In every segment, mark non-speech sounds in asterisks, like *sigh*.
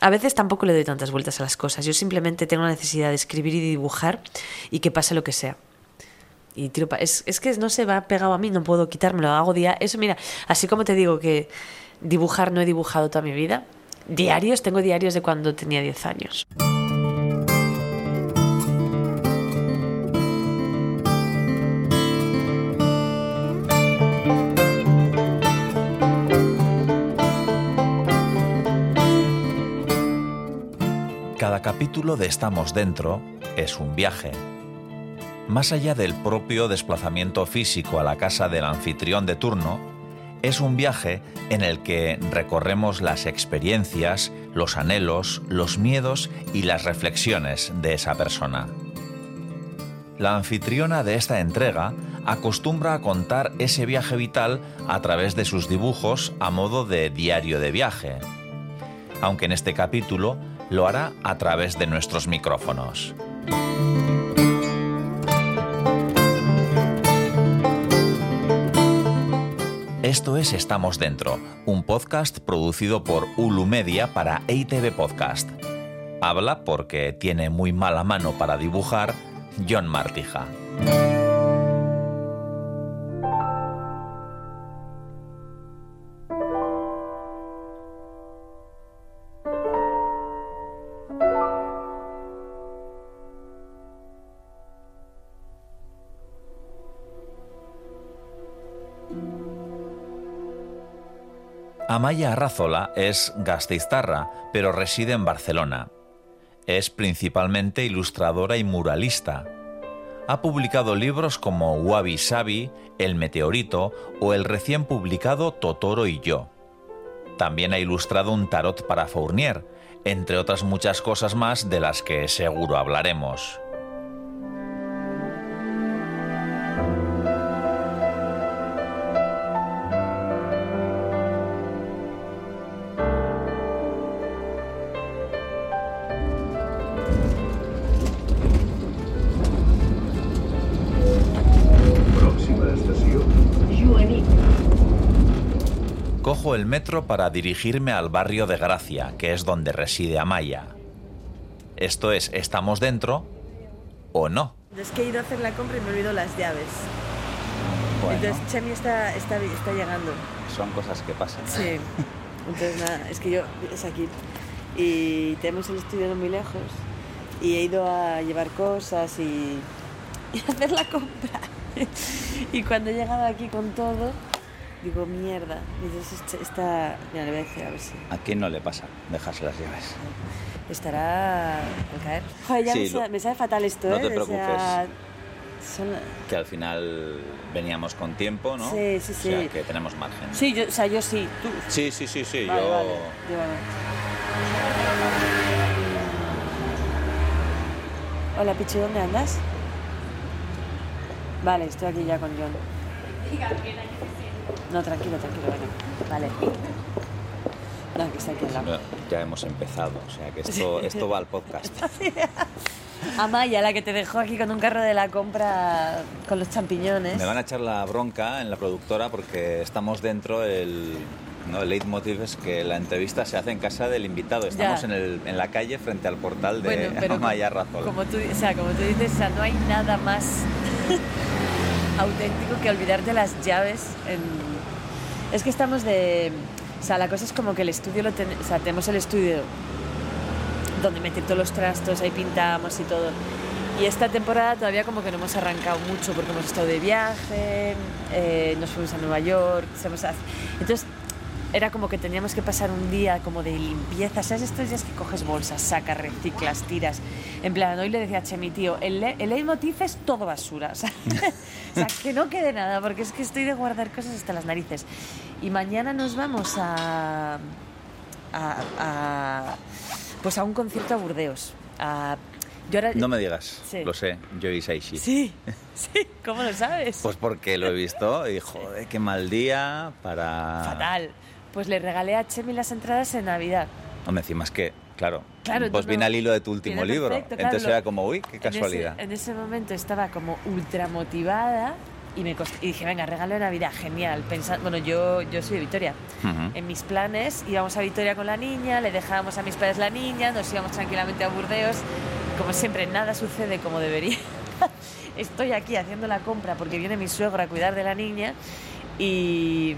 a veces tampoco le doy tantas vueltas a las cosas. Yo simplemente tengo la necesidad de escribir y dibujar y que pase lo que sea. Y tiro es que no se va pegado a mí, no puedo quitármelo. Hago día. Eso, mira, así como te digo que dibujar no he dibujado toda mi vida, diarios, tengo diarios de cuando tenía 10 años. Capítulo de Estamos Dentro es un viaje. Más allá del propio desplazamiento físico a la casa del anfitrión de turno, es un viaje en el que recorremos las experiencias, los anhelos, los miedos y las reflexiones de esa persona. La anfitriona de esta entrega acostumbra a contar ese viaje vital a través de sus dibujos a modo de diario de viaje, aunque en este capítulo lo hará a través de nuestros micrófonos. Esto es Estamos Dentro, un podcast producido por Ulu Media para EITV Podcast. Habla porque tiene muy mala mano para dibujar John Martija. Amaya Arrazola es gasteiztarra, pero reside en Barcelona. Es principalmente ilustradora y muralista. Ha publicado libros como Wabi Sabi, El Meteorito o el recién publicado Totoro y yo. También ha ilustrado un tarot para Fournier, entre otras muchas cosas más de las que seguro hablaremos. Cojo el metro para dirigirme al barrio de Gracia, que es donde reside Amaya. Esto es, ¿estamos dentro o no? Es que he ido a hacer la compra y me olvido las llaves. Bueno, Entonces Chemi está, está, está llegando. son cosas que pasan. Sí. Entonces nada, es que yo es aquí. Y tenemos el estudio no muy lejos. Y he ido a llevar cosas y, *laughs* y hacer la compra. *laughs* y cuando he llegado aquí con todo, digo, mierda. Y entonces este- está... Mira, le voy a decir a ver si ¿A quién no le pasa dejarse las llaves? estará al caer. Joder, ya Sí, me, sabe, lo- me sabe fatal esto, no ¿eh? te O sea, preocupes. son- Que al final veníamos con tiempo, ¿no? Sí, sí, O sea, sí. que tenemos margen. Sí, yo, o sea, yo sí. Tú, Sí, sí, sí, sí. Vale, yo... vale. Hola, Pichi, ¿dónde andas? Vale, estoy aquí ya con John. No, tranquilo, tranquilo, venga. Vale. No, que está aquí al lado. Bueno, Ya hemos empezado, o sea que esto, esto va al podcast. *laughs* Amaya, la que te dejó aquí con un carro de la compra con los champiñones. Me van a echar la bronca en la productora porque estamos dentro, el, ¿no? el leitmotiv es que la entrevista se hace en casa del invitado. Estamos en, el- en la calle frente al portal de Bueno, Amaya como tú, o sea, como tú dices, o sea, no hay nada más *laughs* auténtico que olvidarte las llaves. en- Es que estamos de... O sea, la cosa es como que el estudio lo ten- o sea, tenemos el estudio donde meter todos los trastos, ahí pintamos y todo. Y esta temporada todavía como que no hemos arrancado mucho porque hemos estado de viaje, eh, nos fuimos a Nueva York, se hemos entonces era como que teníamos que pasar un día como de limpieza, ¿sabes? Estos días que coges bolsas, sacas, reciclas, tiras. En plan, hoy le decía a Chemi, tío, el, le- el leitmotiv es todo basura, *laughs* o sea, o sea, que no quede nada, porque es que estoy de guardar cosas hasta las narices. Y mañana nos vamos a, a, a- pues a un concierto a Burdeos. A, yo ahora- No me digas, Sí. lo sé, yo y Saishi. Sí, sí, ¿cómo lo sabes? Pues porque lo he visto y joder, qué mal día para... Fatal. Pues le regalé a Chemi las entradas en Navidad. Hombre, encima es que, claro, Claro, pues no- al hilo de tu último libro. perfecto, claro, Entonces lo- era como, uy, qué En ese- casualidad. En ese, momento estaba como ultra motivada y, me cost- y dije, venga, regalo de Navidad, genial. Pensa- bueno, yo, yo soy de Vitoria. En mis planes íbamos a Vitoria con la niña, le dejábamos a mis padres la niña, nos íbamos tranquilamente a Burdeos. Como siempre, nada sucede como debería. *laughs* Estoy aquí haciendo la compra porque viene mi suegro a cuidar de la niña y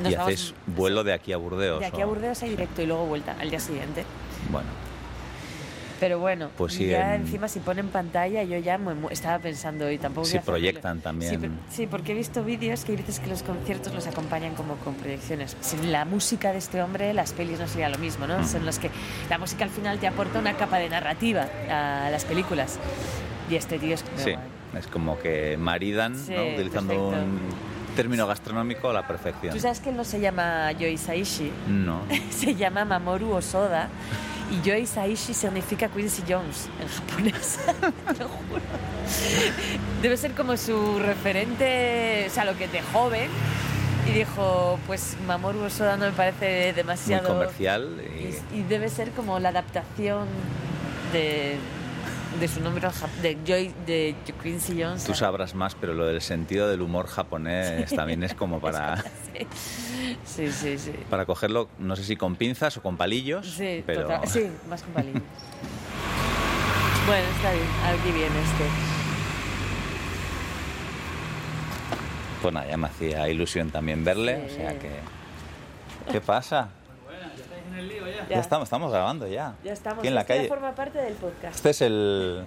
nos y hacéis vuelo de aquí a Burdeos. de aquí a Burdeos hay directo y luego vuelta al día siguiente. Bueno, Pero bueno, Pues sí, ya en- encima si ponen pantalla yo ya me mu- estaba pensando y tampoco Si hacerlo. proyectan también. Sí, porque he visto vídeos que veces que los conciertos los acompañan como con proyecciones. Sin la música de este hombre, las pelis no sería lo mismo, ¿no? Mm. Son los que la música al final te aporta una capa de narrativa a las películas. Y este tío es sí. Es como que maridan, Sí, ¿no? utilizando perfecto. un término gastronómico a la perfección. Tú sabes que él no se llama Yoi Saishi, No. *laughs* se llama Mamoru Osoda y Yoi Saishi significa Quincy Jones en japonés. *laughs* Te lo juro. Debe ser como su referente, o sea, lo que de joven. Y dijo, pues Mamoru Osoda no me parece Muy demasiado... comercial. Y... Y, y debe ser como la adaptación de, de su nombre de Joy de Quincy Jones. Tú sabrás más, pero lo del sentido del humor japonés también es como *laughs* para, Sí, sí, sí. para cogerlo, no sé si con pinzas o con palillos, Sí, pero total- sí, más con palillos. *laughs* bueno, está bien. Aquí viene este. pues nada, ya me hacía ilusión también verle, Sí. o sea que... ¿Qué pasa? Ya, estamos, estamos grabando ya. Ya estamos. Aquí en la Esto ya calle. forma parte del podcast. Este es el,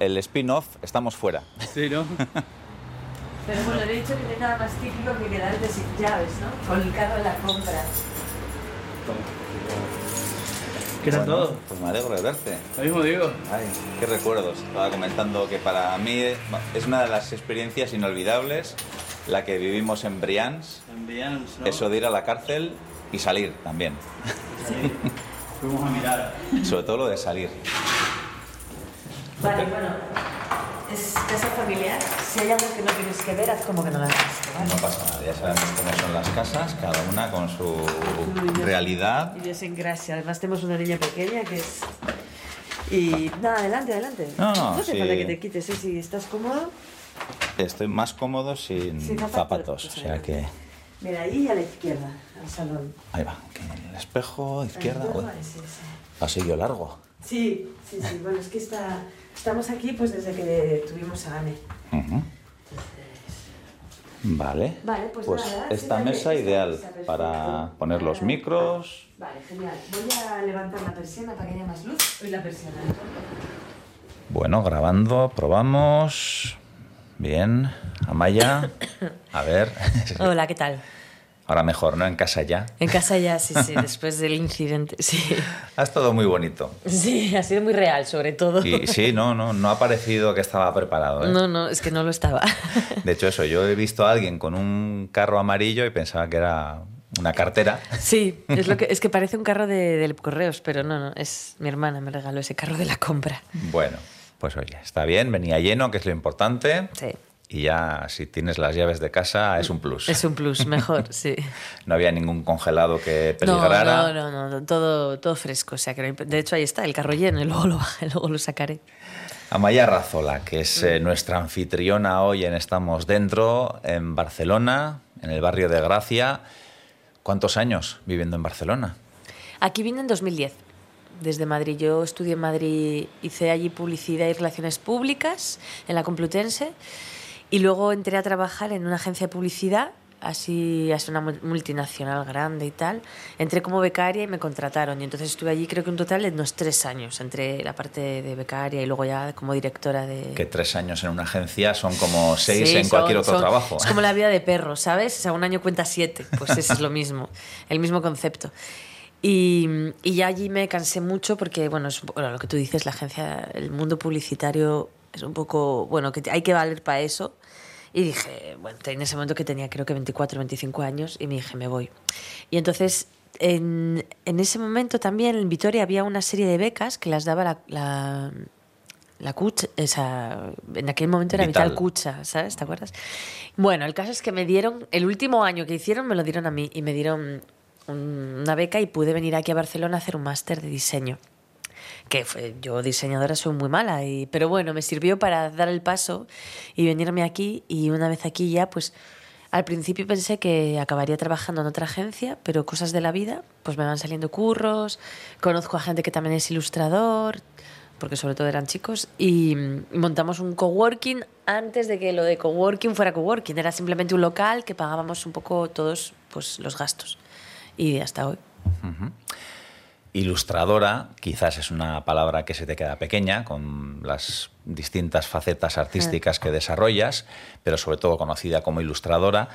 el spin-off, estamos fuera. Sí, ¿no? *laughs* Pero bueno, le he dicho que no hay nada más típico que quedarte sin llaves, ¿no? Con el carro de la compra. ¿Qué tal Bueno, todo? Pues me alegro de verte. Lo mismo digo. Ay, qué recuerdos. Estaba comentando que para mí es una de las experiencias inolvidables la que vivimos en Brians, Envían, ¿no? eso de ir a la cárcel y salir también. Sí. Fuimos a mirar. Sobre todo lo de salir. Vale, bueno. Es casa familiar. Si hay algo que no tienes que ver, haz como que no lo has visto, ¿vale? No pasa nada, ya sabemos cómo son las casas, cada una con su realidad. Idiosincrasia. Además tenemos una niña pequeña que es... Y nada, adelante, adelante. No, no, hace sí. falta que te quites, ¿eh? Si estás cómodo. Estoy más cómodo sin Sin zapatos, zapatos, pues o sea que... Mira, ahí a la izquierda, al salón. Ahí va, que el espejo, izquierda, Ahí, uy, vale, sí, sí. pasillo largo. Sí, sí, sí. Bueno, es que está, estamos aquí pues desde que tuvimos a Ane. Ujú. Vale. Vale, pues nada, esta mesa ideal para poner los Para- micros. Vale, genial. Voy a levantar la persiana para que haya más luz. Hoy la persiana. Bueno, grabando, probamos. Bien. Amaya. A ver. *coughs* Hola, ¿qué tal? Ahora mejor, ¿no? En casa ya. En casa ya, sí, sí, *laughs* después del incidente, sí. Ha estado muy bonito. Sí, ha sido muy real, sobre todo. Y sí, no, no, no ha parecido que estaba preparado. ¿eh? No, no, es que no lo estaba. *laughs* De hecho, eso, yo he visto a alguien con un carro amarillo y pensaba que era una cartera. Sí, es, lo que, *laughs* es que parece un carro de, del correos, pero no, no, es mi hermana me regaló ese carro de la compra. Bueno, pues oye, está bien, venía lleno, que es lo importante. Sí, Y ya si tienes las llaves de casa es un plus. es un plus, mejor, *laughs* sí. No había ningún congelado que No, peligrara. no, no, no, todo, todo fresco. O sea, que no de hecho ahí está, el carro lleno y luego lo, *laughs* luego lo sacaré. Amaya Razola, que es eh, nuestra anfitriona hoy en Estamos Dentro, en Barcelona, en el barrio de Gracia. ¿Cuántos años viviendo en Barcelona? Aquí vine en 2010, desde Madrid. Yo estudié en Madrid, hice allí publicidad y relaciones públicas en la Complutense y luego entré a trabajar en una agencia de publicidad, así, así una mul- multinacional grande y tal. Entré como becaria y me contrataron y entonces estuve allí creo que un total de unos tres años, entre la parte de becaria y luego ya como directora de... Que tres años en una agencia son como seis Sí, en cualquier son- otro son- trabajo. Es como la vida de perro, ¿sabes? O sea, un año cuenta siete. Pues eso es lo mismo, *laughs* el mismo concepto. Y, y ya allí me cansé mucho porque, bueno, es poco lo que tú dices, la agencia, el mundo publicitario es un poco, bueno, que hay que valer para eso. Y dije, bueno, en ese momento que tenía creo que 24, 25 años, y me dije, me voy. Y entonces, en, en ese momento también en Vitoria había una serie de becas que las daba la, la, la CUT, esa, en aquel momento era Vital. Vital Cucha, ¿sabes? ¿Te acuerdas? Bueno, el caso es que me dieron, el último año que hicieron me lo dieron a mí y me dieron un- una beca y pude venir aquí a Barcelona a hacer un máster de diseño. Que fue- yo diseñadora soy muy mala, y, pero bueno, me sirvió para dar el paso y venirme aquí y una vez aquí ya, pues al principio pensé que acabaría trabajando en otra agencia, pero cosas de la vida, pues me van saliendo curros, conozco a gente que también es ilustrador, porque sobre todo eran chicos, y mm, montamos un coworking antes de que lo de coworking fuera coworking, era simplemente un local que pagábamos un poco todos pues, los gastos. Y hasta hoy. Ilustradora, quizás es una palabra que se te queda pequeña con las distintas facetas artísticas que desarrollas, pero sobre todo conocida como ilustradora.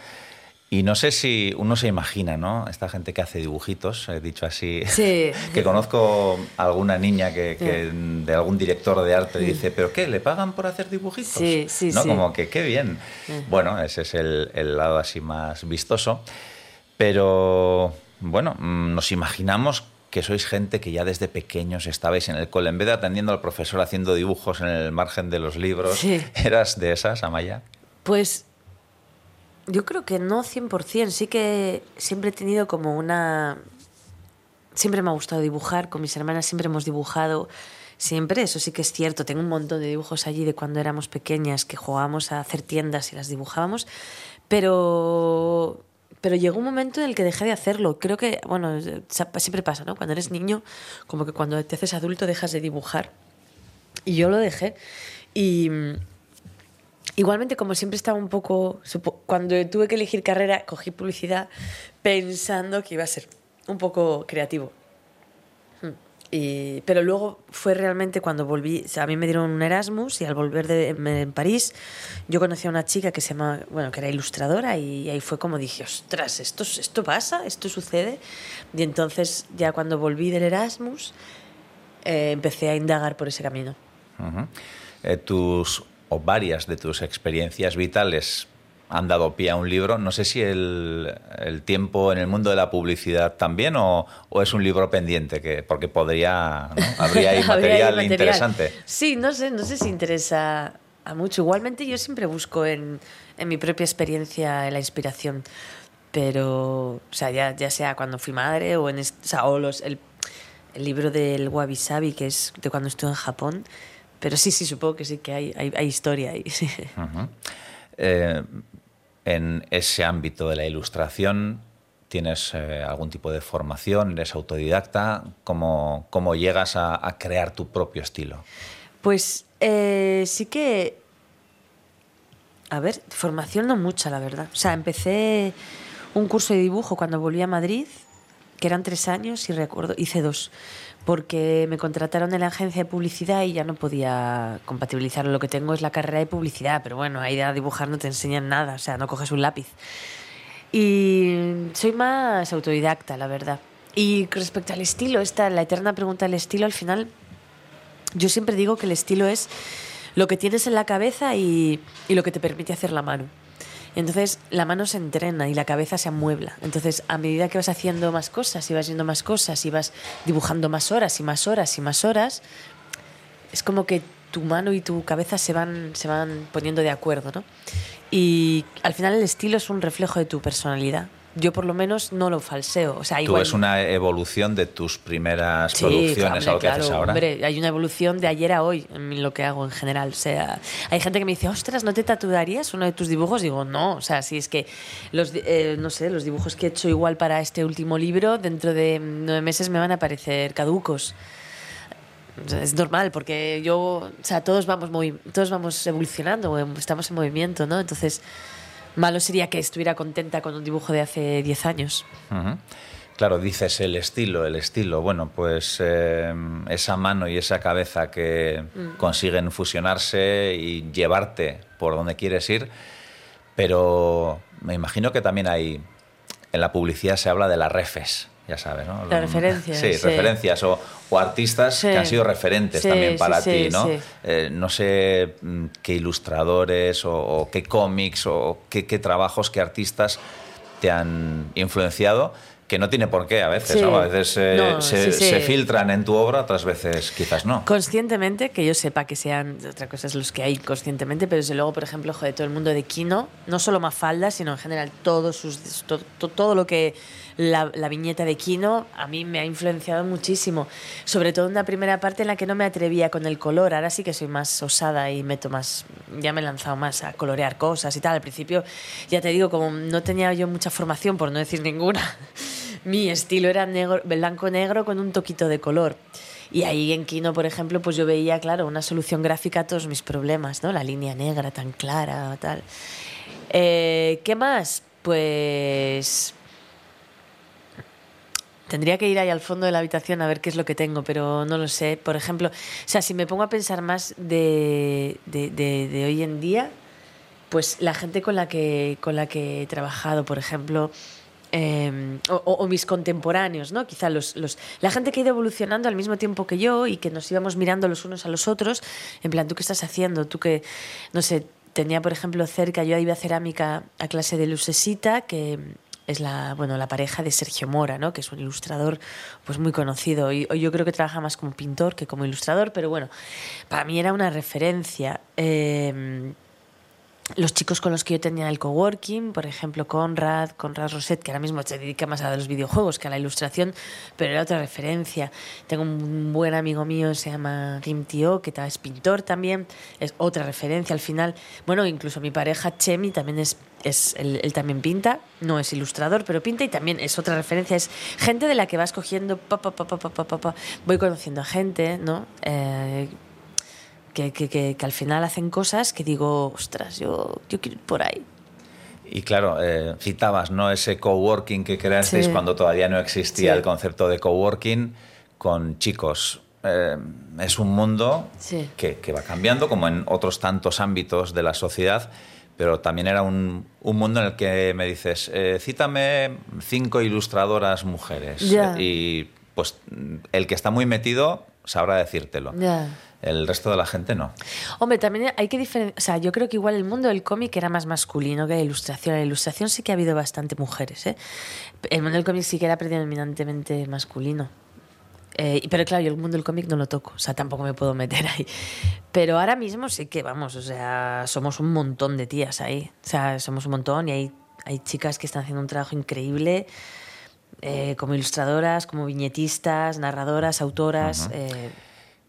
Y no sé si uno se imagina, ¿no? Esta gente que hace dibujitos, he dicho así, Sí. *laughs* que conozco a alguna niña que, que de algún director de arte dice, ¿pero qué? ¿Le pagan por hacer dibujitos? Sí, sí, ¿No? sí. Como que qué bien. Bueno, ese es el, el lado así más vistoso. Pero bueno, mm, nos imaginamos que sois gente que ya desde pequeños estabais en el cole, en vez de atendiendo al profesor haciendo dibujos en el margen de los libros, Sí. *laughs* ¿eras de esas, Amaya? Pues yo creo que no 100%, sí que siempre he tenido como una... Siempre me ha gustado dibujar, con mis hermanas siempre hemos dibujado, siempre, eso sí que es cierto, tengo un montón de dibujos allí de cuando éramos pequeñas, que jugábamos a hacer tiendas y las dibujábamos, pero... Pero llegó un momento en el que dejé de hacerlo. Creo que, bueno, sa- siempre pasa, ¿no? Cuando eres niño, como que cuando te haces adulto dejas de dibujar. Y yo lo dejé. Y, Igualmente, como siempre estaba un poco... Cuando tuve que elegir carrera, cogí publicidad pensando que iba a ser un poco creativo. Pero luego fue realmente cuando volví, a mí me dieron un Erasmus y al volver de, en, París yo conocí a una chica que se llama, bueno, que era ilustradora y ahí fue como dije, ostras, esto, esto pasa, esto sucede. Y entonces ya cuando volví del Erasmus eh, empecé a indagar por ese camino. Eh, tus o varias de tus experiencias vitales han dado pie a un libro. No sé si el, el tiempo en el mundo de la publicidad también o, o es un libro pendiente, que, porque podría, ¿no? *laughs* habría ahí Habría material, interesante. Sí, no sé, no sé si interesa a mucho. Igualmente yo siempre busco en, en mi propia experiencia la inspiración. Pero, o sea, ya, ya sea cuando fui madre o en o sea, o los, el, el libro del Wabi Sabi, que es de cuando estuve en Japón. Pero sí, sí, supongo que sí que hay, hay, hay historia ahí. sí. Eh, en ese ámbito de la ilustración, ¿tienes eh, algún tipo de formación? ¿Eres autodidacta? ¿Cómo, cómo llegas a, crear tu propio estilo? Pues eh, sí que. A ver, formación no mucha, la verdad. O sea, empecé un curso de dibujo cuando volví a Madrid, que eran tres años, y recuerdo, hice dos. Porque me contrataron en la agencia de publicidad y ya no podía compatibilizar. Lo que tengo es la carrera de publicidad, pero bueno, ahí a dibujar no te enseñan nada, o sea, no coges un lápiz. Y soy más autodidacta, la verdad. Y respecto al estilo, esta, la eterna pregunta del estilo, al final yo siempre digo que el estilo es lo que tienes en la cabeza y, y lo que te permite hacer la mano. Entonces la mano se entrena y la cabeza se amuebla. Entonces a medida que vas haciendo más cosas y vas viendo más cosas y vas dibujando más horas y más horas y más horas, es como que tu mano y tu cabeza se van, se van poniendo de acuerdo, ¿no? Y al final el estilo es un reflejo de tu personalidad. Yo por lo menos no lo falseo. O sea, Tú igual, es una evolución de tus primeras Sí, producciones hombre, a lo que haces claro, ahora. Hombre, hay una evolución de ayer a hoy en lo que hago en general. O sea, hay gente que me dice, ostras, ¿no te tatuarías uno de tus dibujos? Digo, no. O sea, si es que los, eh, no sé, los dibujos que he hecho igual para este último libro, dentro de nueve meses me van a parecer caducos. Es normal, porque yo, o sea, todos vamos, movi- todos vamos evolucionando, em, estamos en movimiento, ¿no? Entonces, malo sería que estuviera contenta con un dibujo de hace 10 años. Claro, dices el estilo, el estilo. Bueno, pues eh, esa mano y esa cabeza que Mm. consiguen fusionarse y llevarte por donde quieres ir, pero me imagino que también hay, en la publicidad se habla de las refes, ya sabes, ¿no? Las referencias, Sí, sí. referencias o, o artistas Sí. que han sido referentes Sí, también para ti, ¿no? sí. Eh, no sé mm, qué ilustradores o, o qué cómics o qué, qué trabajos, qué artistas te han influenciado, que no tiene por qué a veces. A veces eh, No, se, filtran en tu obra, otras veces quizás no. Conscientemente, que yo sepa que sean, otra cosa es los que hay conscientemente, pero desde luego, por ejemplo, joder, todo el mundo de Kino, no solo Mafalda, sino en general todos sus, to- to- todo lo que la, viñeta de Kino a mí me ha influenciado muchísimo. Sobre todo en una primera parte en la que no me atrevía con el color. Ahora sí que soy más osada y meto más. Ya me he lanzado más a colorear cosas y tal. Al principio, ya te digo, como no tenía yo mucha formación, por no decir ninguna, *laughs* mi estilo era negro, blanco-negro con un toquito de color. Y ahí en Kino, por ejemplo, pues yo veía, claro, una solución gráfica a todos mis problemas, ¿no? La línea negra tan clara, tal. Eh, ¿Qué más? Pues tendría que ir ahí al fondo de la habitación a ver qué es lo que tengo, pero no lo sé. Por ejemplo, o sea, si me pongo a pensar más de, de, hoy en día, pues la gente con la que, con la que he trabajado, por ejemplo, o, o- o mis contemporáneos, ¿no? Quizá los, los, la gente que ha ido evolucionando al mismo tiempo que yo y que nos íbamos mirando los unos a los otros, en plan, ¿tú qué estás haciendo? Tú que, no sé, tenía, por ejemplo, cerca, yo iba a cerámica a clase de Lucesita, que es la, bueno, la pareja de Sergio Mora, ¿no? que es un ilustrador pues, muy conocido. Y yo creo que trabaja más como pintor que como ilustrador, pero bueno, para mí era una referencia. Eh, los chicos con los que yo tenía el coworking, por ejemplo, Conrad, Conrad Roset, que ahora mismo se dedica más a los videojuegos que a la ilustración, pero era otra referencia. Tengo un buen amigo mío, se llama Kim Tio, que es pintor también, es otra referencia al final. Bueno, incluso mi pareja Chemi también es, es él, él también pinta, no es ilustrador, pero pinta y también es otra referencia. Es gente de la que vas cogiendo, pa, pa, pa, voy conociendo a gente, ¿no? Eh, que, que, que, que al final hacen cosas que digo, ostras, yo, yo quiero ir por ahí. Y claro, eh, citabas ¿no? ese coworking que creasteis Sí. cuando todavía no existía Sí. el concepto de coworking con chicos. Eh, es un mundo Sí. que, que va cambiando, como en otros tantos ámbitos de la sociedad, pero también era un, un mundo en el que me dices, eh, cítame cinco ilustradoras mujeres. Ya. Y pues el que está muy metido sabrá decírtelo. Ya. El resto de la gente no. Hombre, también hay que diferenciar. O sea, yo creo que igual el mundo del cómic era más masculino que la ilustración. En la ilustración sí que ha habido bastante mujeres, ¿eh? El mundo del cómic sí que era predominantemente masculino. Eh, pero claro, yo el mundo del cómic no lo toco, o sea, tampoco me puedo meter ahí. Pero ahora mismo sí que, vamos, o sea, somos un montón de tías ahí. O sea, somos un montón y hay, hay chicas que están haciendo un trabajo increíble eh, como ilustradoras, como viñetistas, narradoras, autoras. eh,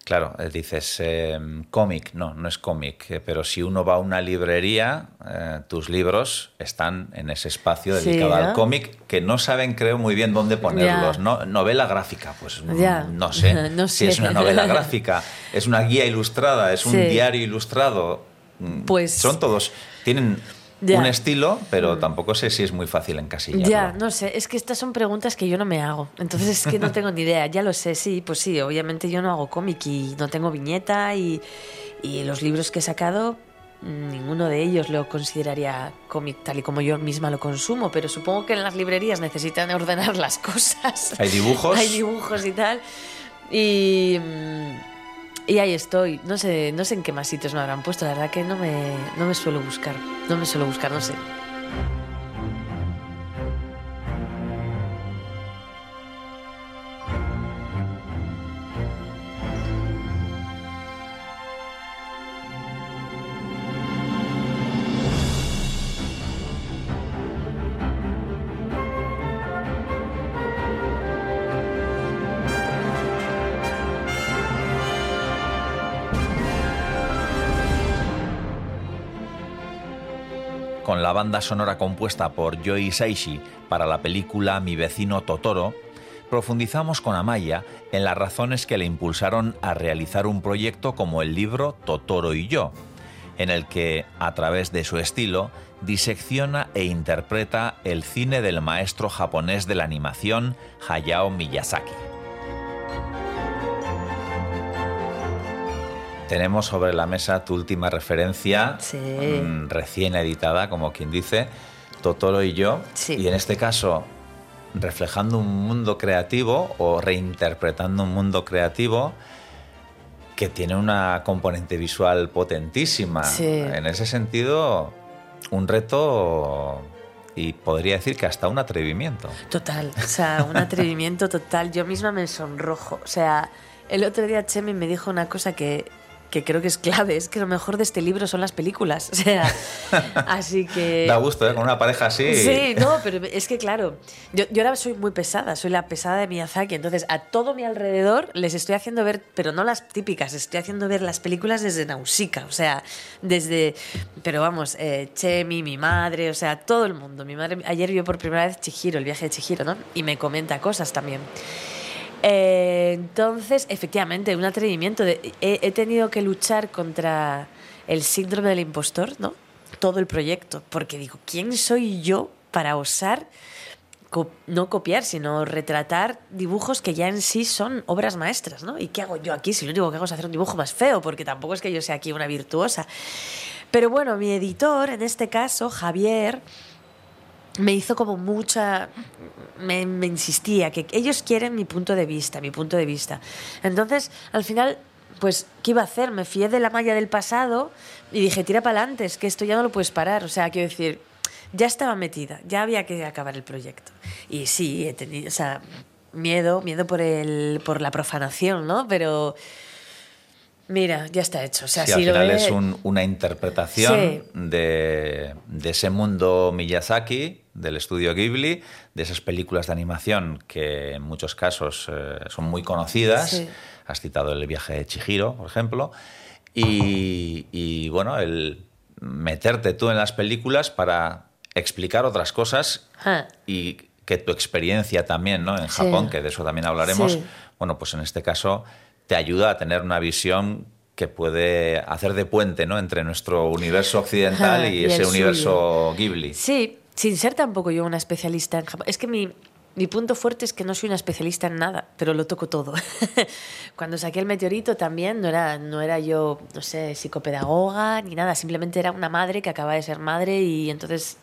Claro, eh, dices eh, cómic, no, no es cómic, eh, pero si uno va a una librería, eh, tus libros están en ese espacio Sí, dedicado ¿no? al cómic, que no saben, creo, muy bien dónde ponerlos. ¿no? Novela gráfica, pues mm, no sé *laughs* No si es sé. una novela gráfica, es una guía ilustrada, es un Sí. diario ilustrado. mm, Pues- Son todos, tienen Ya. Un estilo, pero tampoco sé si es muy fácil encasillarlo. Ya, no sé, es que estas son preguntas que yo no me hago. Entonces es que no tengo ni idea. Ya lo sé, sí, pues sí, obviamente yo no hago cómic y no tengo viñeta y, y los libros que he sacado, ninguno de ellos lo consideraría cómic tal y como yo misma lo consumo, pero supongo que en las librerías necesitan ordenar las cosas. Hay dibujos. *laughs* Hay dibujos y tal. Y, mm, y ahí estoy. No sé, no sé en qué más sitios me habrán puesto. La verdad que no me, no me suelo buscar. No me suelo buscar, no sé. Banda sonora compuesta por Joey Saishi para la película Mi vecino Totoro, profundizamos con Amaya en las razones que le impulsaron a realizar un proyecto como el libro Totoro y yo, en el que, a través de su estilo, disecciona e interpreta el cine del maestro japonés de la animación Hayao Miyazaki. Tenemos sobre la mesa tu última referencia, Sí. mm, recién editada, como quien dice, Totoro y yo. Sí. Y en este caso, reflejando un mundo creativo o reinterpretando un mundo creativo que tiene una componente visual potentísima. Sí. En ese sentido, un reto y podría decir que hasta un atrevimiento. Total, o sea, un atrevimiento total. Yo misma me sonrojo. O sea, el otro día Chemi me dijo una cosa que, que creo que es clave, es que lo mejor de este libro son las películas. *laughs* O sea, así que... Da gusto, ¿eh? Con una pareja así. Sí, no, pero es que claro, yo, yo ahora soy muy pesada, soy la pesada de Miyazaki, entonces a todo mi alrededor les estoy haciendo ver, pero no las típicas, estoy haciendo ver las películas desde Nausicaa, o sea, desde, pero vamos, eh, Chemi, mi madre, o sea, todo el mundo. Mi madre ayer vio por primera vez Chihiro, el viaje de Chihiro, ¿no? Y me comenta cosas también. Eh, entonces, efectivamente, un atrevimiento. De, he, tenido que luchar contra el síndrome del impostor, ¿no? Todo el proyecto, porque digo, ¿quién soy yo para osar no copiar, sino retratar dibujos que ya en sí son obras maestras, ¿no? ¿Y qué hago yo aquí si lo único que hago es hacer un dibujo más feo? Porque tampoco es que yo sea aquí una virtuosa. Pero bueno, mi editor, en este caso, Javier, me hizo como mucha... Me, me insistía que ellos quieren mi punto de vista, mi punto de vista. Entonces, al final, pues, ¿qué iba a hacer? Me fié de la malla del pasado y dije, tira para adelante, es que esto ya no lo puedes parar. O sea, quiero decir, ya estaba metida, ya había que acabar el proyecto. Y sí, he tenido, o sea, miedo, miedo por, el, por la profanación, ¿no? Pero... Mira, ya está hecho. O sea, Sí, si al lo final he- es un- una interpretación Sí. de, de ese mundo Miyazaki, del estudio Ghibli, de esas películas de animación que en muchos casos eh, son muy conocidas. Sí. Has citado el viaje de Chihiro, por ejemplo. Y, y, bueno, el meterte tú en las películas para explicar otras cosas Ah. y que tu experiencia también, ¿no? En Sí. Japón, que de eso también hablaremos, Sí. bueno, pues en este caso te ayuda a tener una visión que puede hacer de puente, ¿no? Entre nuestro universo occidental y, ese suyo. universo Ghibli. Sí, sin ser tampoco yo una especialista en Japón. Es que mi, mi punto fuerte es que no soy una especialista en nada, pero lo toco todo. *laughs* Cuando saqué el meteorito también no era, no era yo, no sé, psicopedagoga ni nada, simplemente era una madre que acaba de ser madre y entonces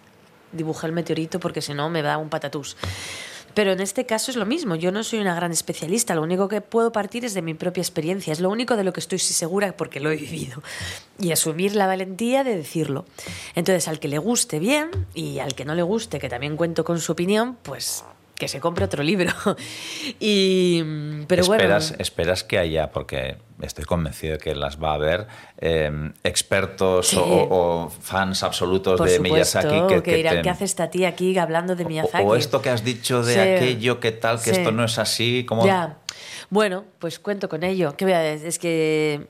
dibujé el meteorito porque si no me da un patatús. Pero en este caso es lo mismo, yo no soy una gran especialista, lo único que puedo partir es de mi propia experiencia, es lo único de lo que estoy segura porque lo he vivido y asumir la valentía de decirlo. Entonces, al que le guste bien y al que no le guste, que también cuento con su opinión, pues que se compre otro libro. *laughs* y pero esperas, bueno, esperas que haya, porque estoy convencido de que las va a haber, eh, expertos Sí. o, o fans absolutos por de supuesto, Miyazaki que, que, que dirán, te- ¿qué hace esta tía aquí hablando de Miyazaki? o, o esto que has dicho de Sí. aquello, que tal, que Sí. esto no es así, como Ya. Bueno, pues cuento con ello. ¿Qué voy a decir? Es que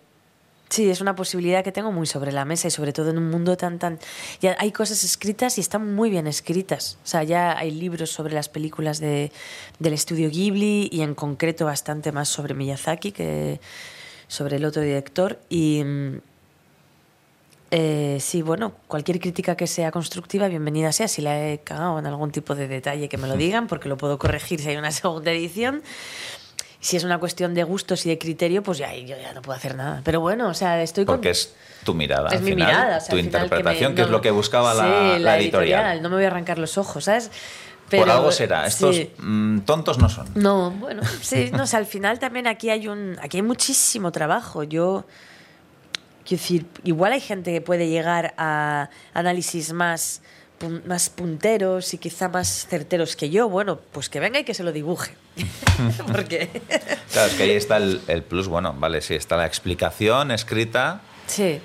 sí, es una posibilidad que tengo muy sobre la mesa y sobre todo en un mundo tan tan ya hay cosas escritas y están muy bien escritas. O sea, ya hay libros sobre las películas de, del estudio Ghibli y en concreto bastante más sobre Miyazaki que sobre el otro director y mm, eh, sí, bueno, cualquier crítica que sea constructiva, bienvenida sea. Si la he cagado en algún tipo de detalle, que me lo digan, porque lo puedo corregir si hay una segunda edición. Si es una cuestión de gustos y de criterio, pues ya yo ya no puedo hacer nada. Pero bueno, o sea, estoy con... porque es tu mirada, es al mi final, mirada, o sea, tu al final que me- interpretación, que, es lo que buscaba la, editorial. No me voy a arrancar los ojos, ¿sabes? Por algo será. Estos sí. mm, tontos no son. No, bueno, sí, no, o sea, al final también aquí hay un, aquí hay muchísimo trabajo. Yo, quiero decir, igual hay gente que puede llegar a análisis más, más punteros y quizá más certeros que yo. Bueno, pues que venga y que se lo dibuje. *laughs* Porque, Claro, es que ahí está el, el plus. Bueno, vale, sí, está la explicación escrita, sí.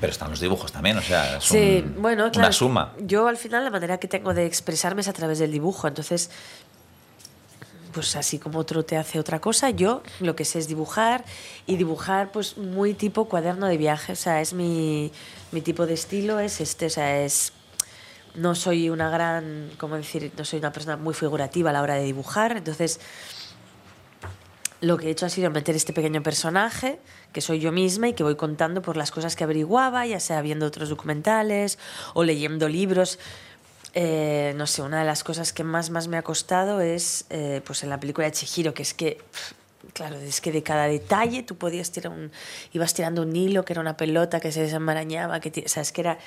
pero están los dibujos también. O sea, es Sí, un- bueno, claro. una suma. Yo al final la manera que tengo de expresarme es a través del dibujo, entonces, pues así como otro te hace otra cosa, yo lo que sé es dibujar y dibujar pues muy tipo cuaderno de viaje, o sea, es mi, mi tipo de estilo, es este, o sea, es... No soy una gran, ¿cómo decir? No soy una persona muy figurativa a la hora de dibujar, entonces lo que he hecho ha sido meter este pequeño personaje, que soy yo misma y que voy contando por las cosas que averiguaba, ya sea viendo otros documentales o leyendo libros. Eh, no sé, una de las cosas que más, más me ha costado es eh, pues en la película de Chihiro, que es que, claro, es que de cada detalle tú podías tirar un, ibas tirando un hilo, que era una pelota que se desenmarañaba, que, o que era,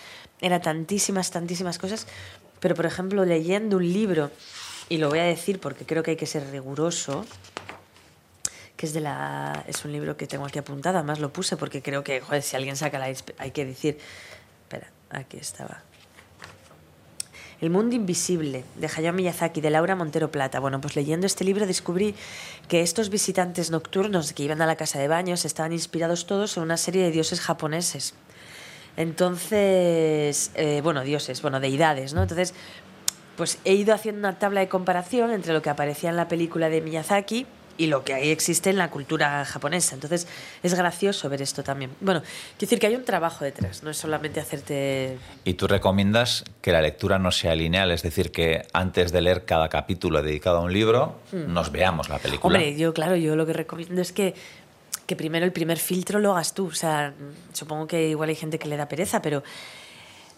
era tantísimas, tantísimas cosas. Pero, por ejemplo, leyendo un libro, y lo voy a decir porque creo que hay que ser riguroso, que es de la es un libro que tengo aquí apuntado además lo puse porque creo que joder, si alguien saca la hay que decir espera aquí estaba El mundo invisible, de Hayao Miyazaki, de Laura Montero Plata. Bueno, pues leyendo este libro descubrí que estos visitantes nocturnos que iban a la casa de baños estaban inspirados todos en una serie de dioses japoneses. Entonces, eh, bueno, dioses, bueno, deidades, ¿no? Entonces, pues he ido haciendo una tabla de comparación entre lo que aparecía en la película de Miyazaki y lo que ahí existe en la cultura japonesa. Entonces es gracioso ver esto también. Bueno, quiero decir que hay un trabajo detrás, no es solamente hacerte... ¿Y tú recomiendas que la lectura no sea lineal? Es decir, que antes de leer cada capítulo dedicado a un libro, nos veamos la película. Hombre, yo claro, yo lo que recomiendo es que, que primero el primer filtro lo hagas tú. O sea, supongo que igual hay gente que le da pereza, pero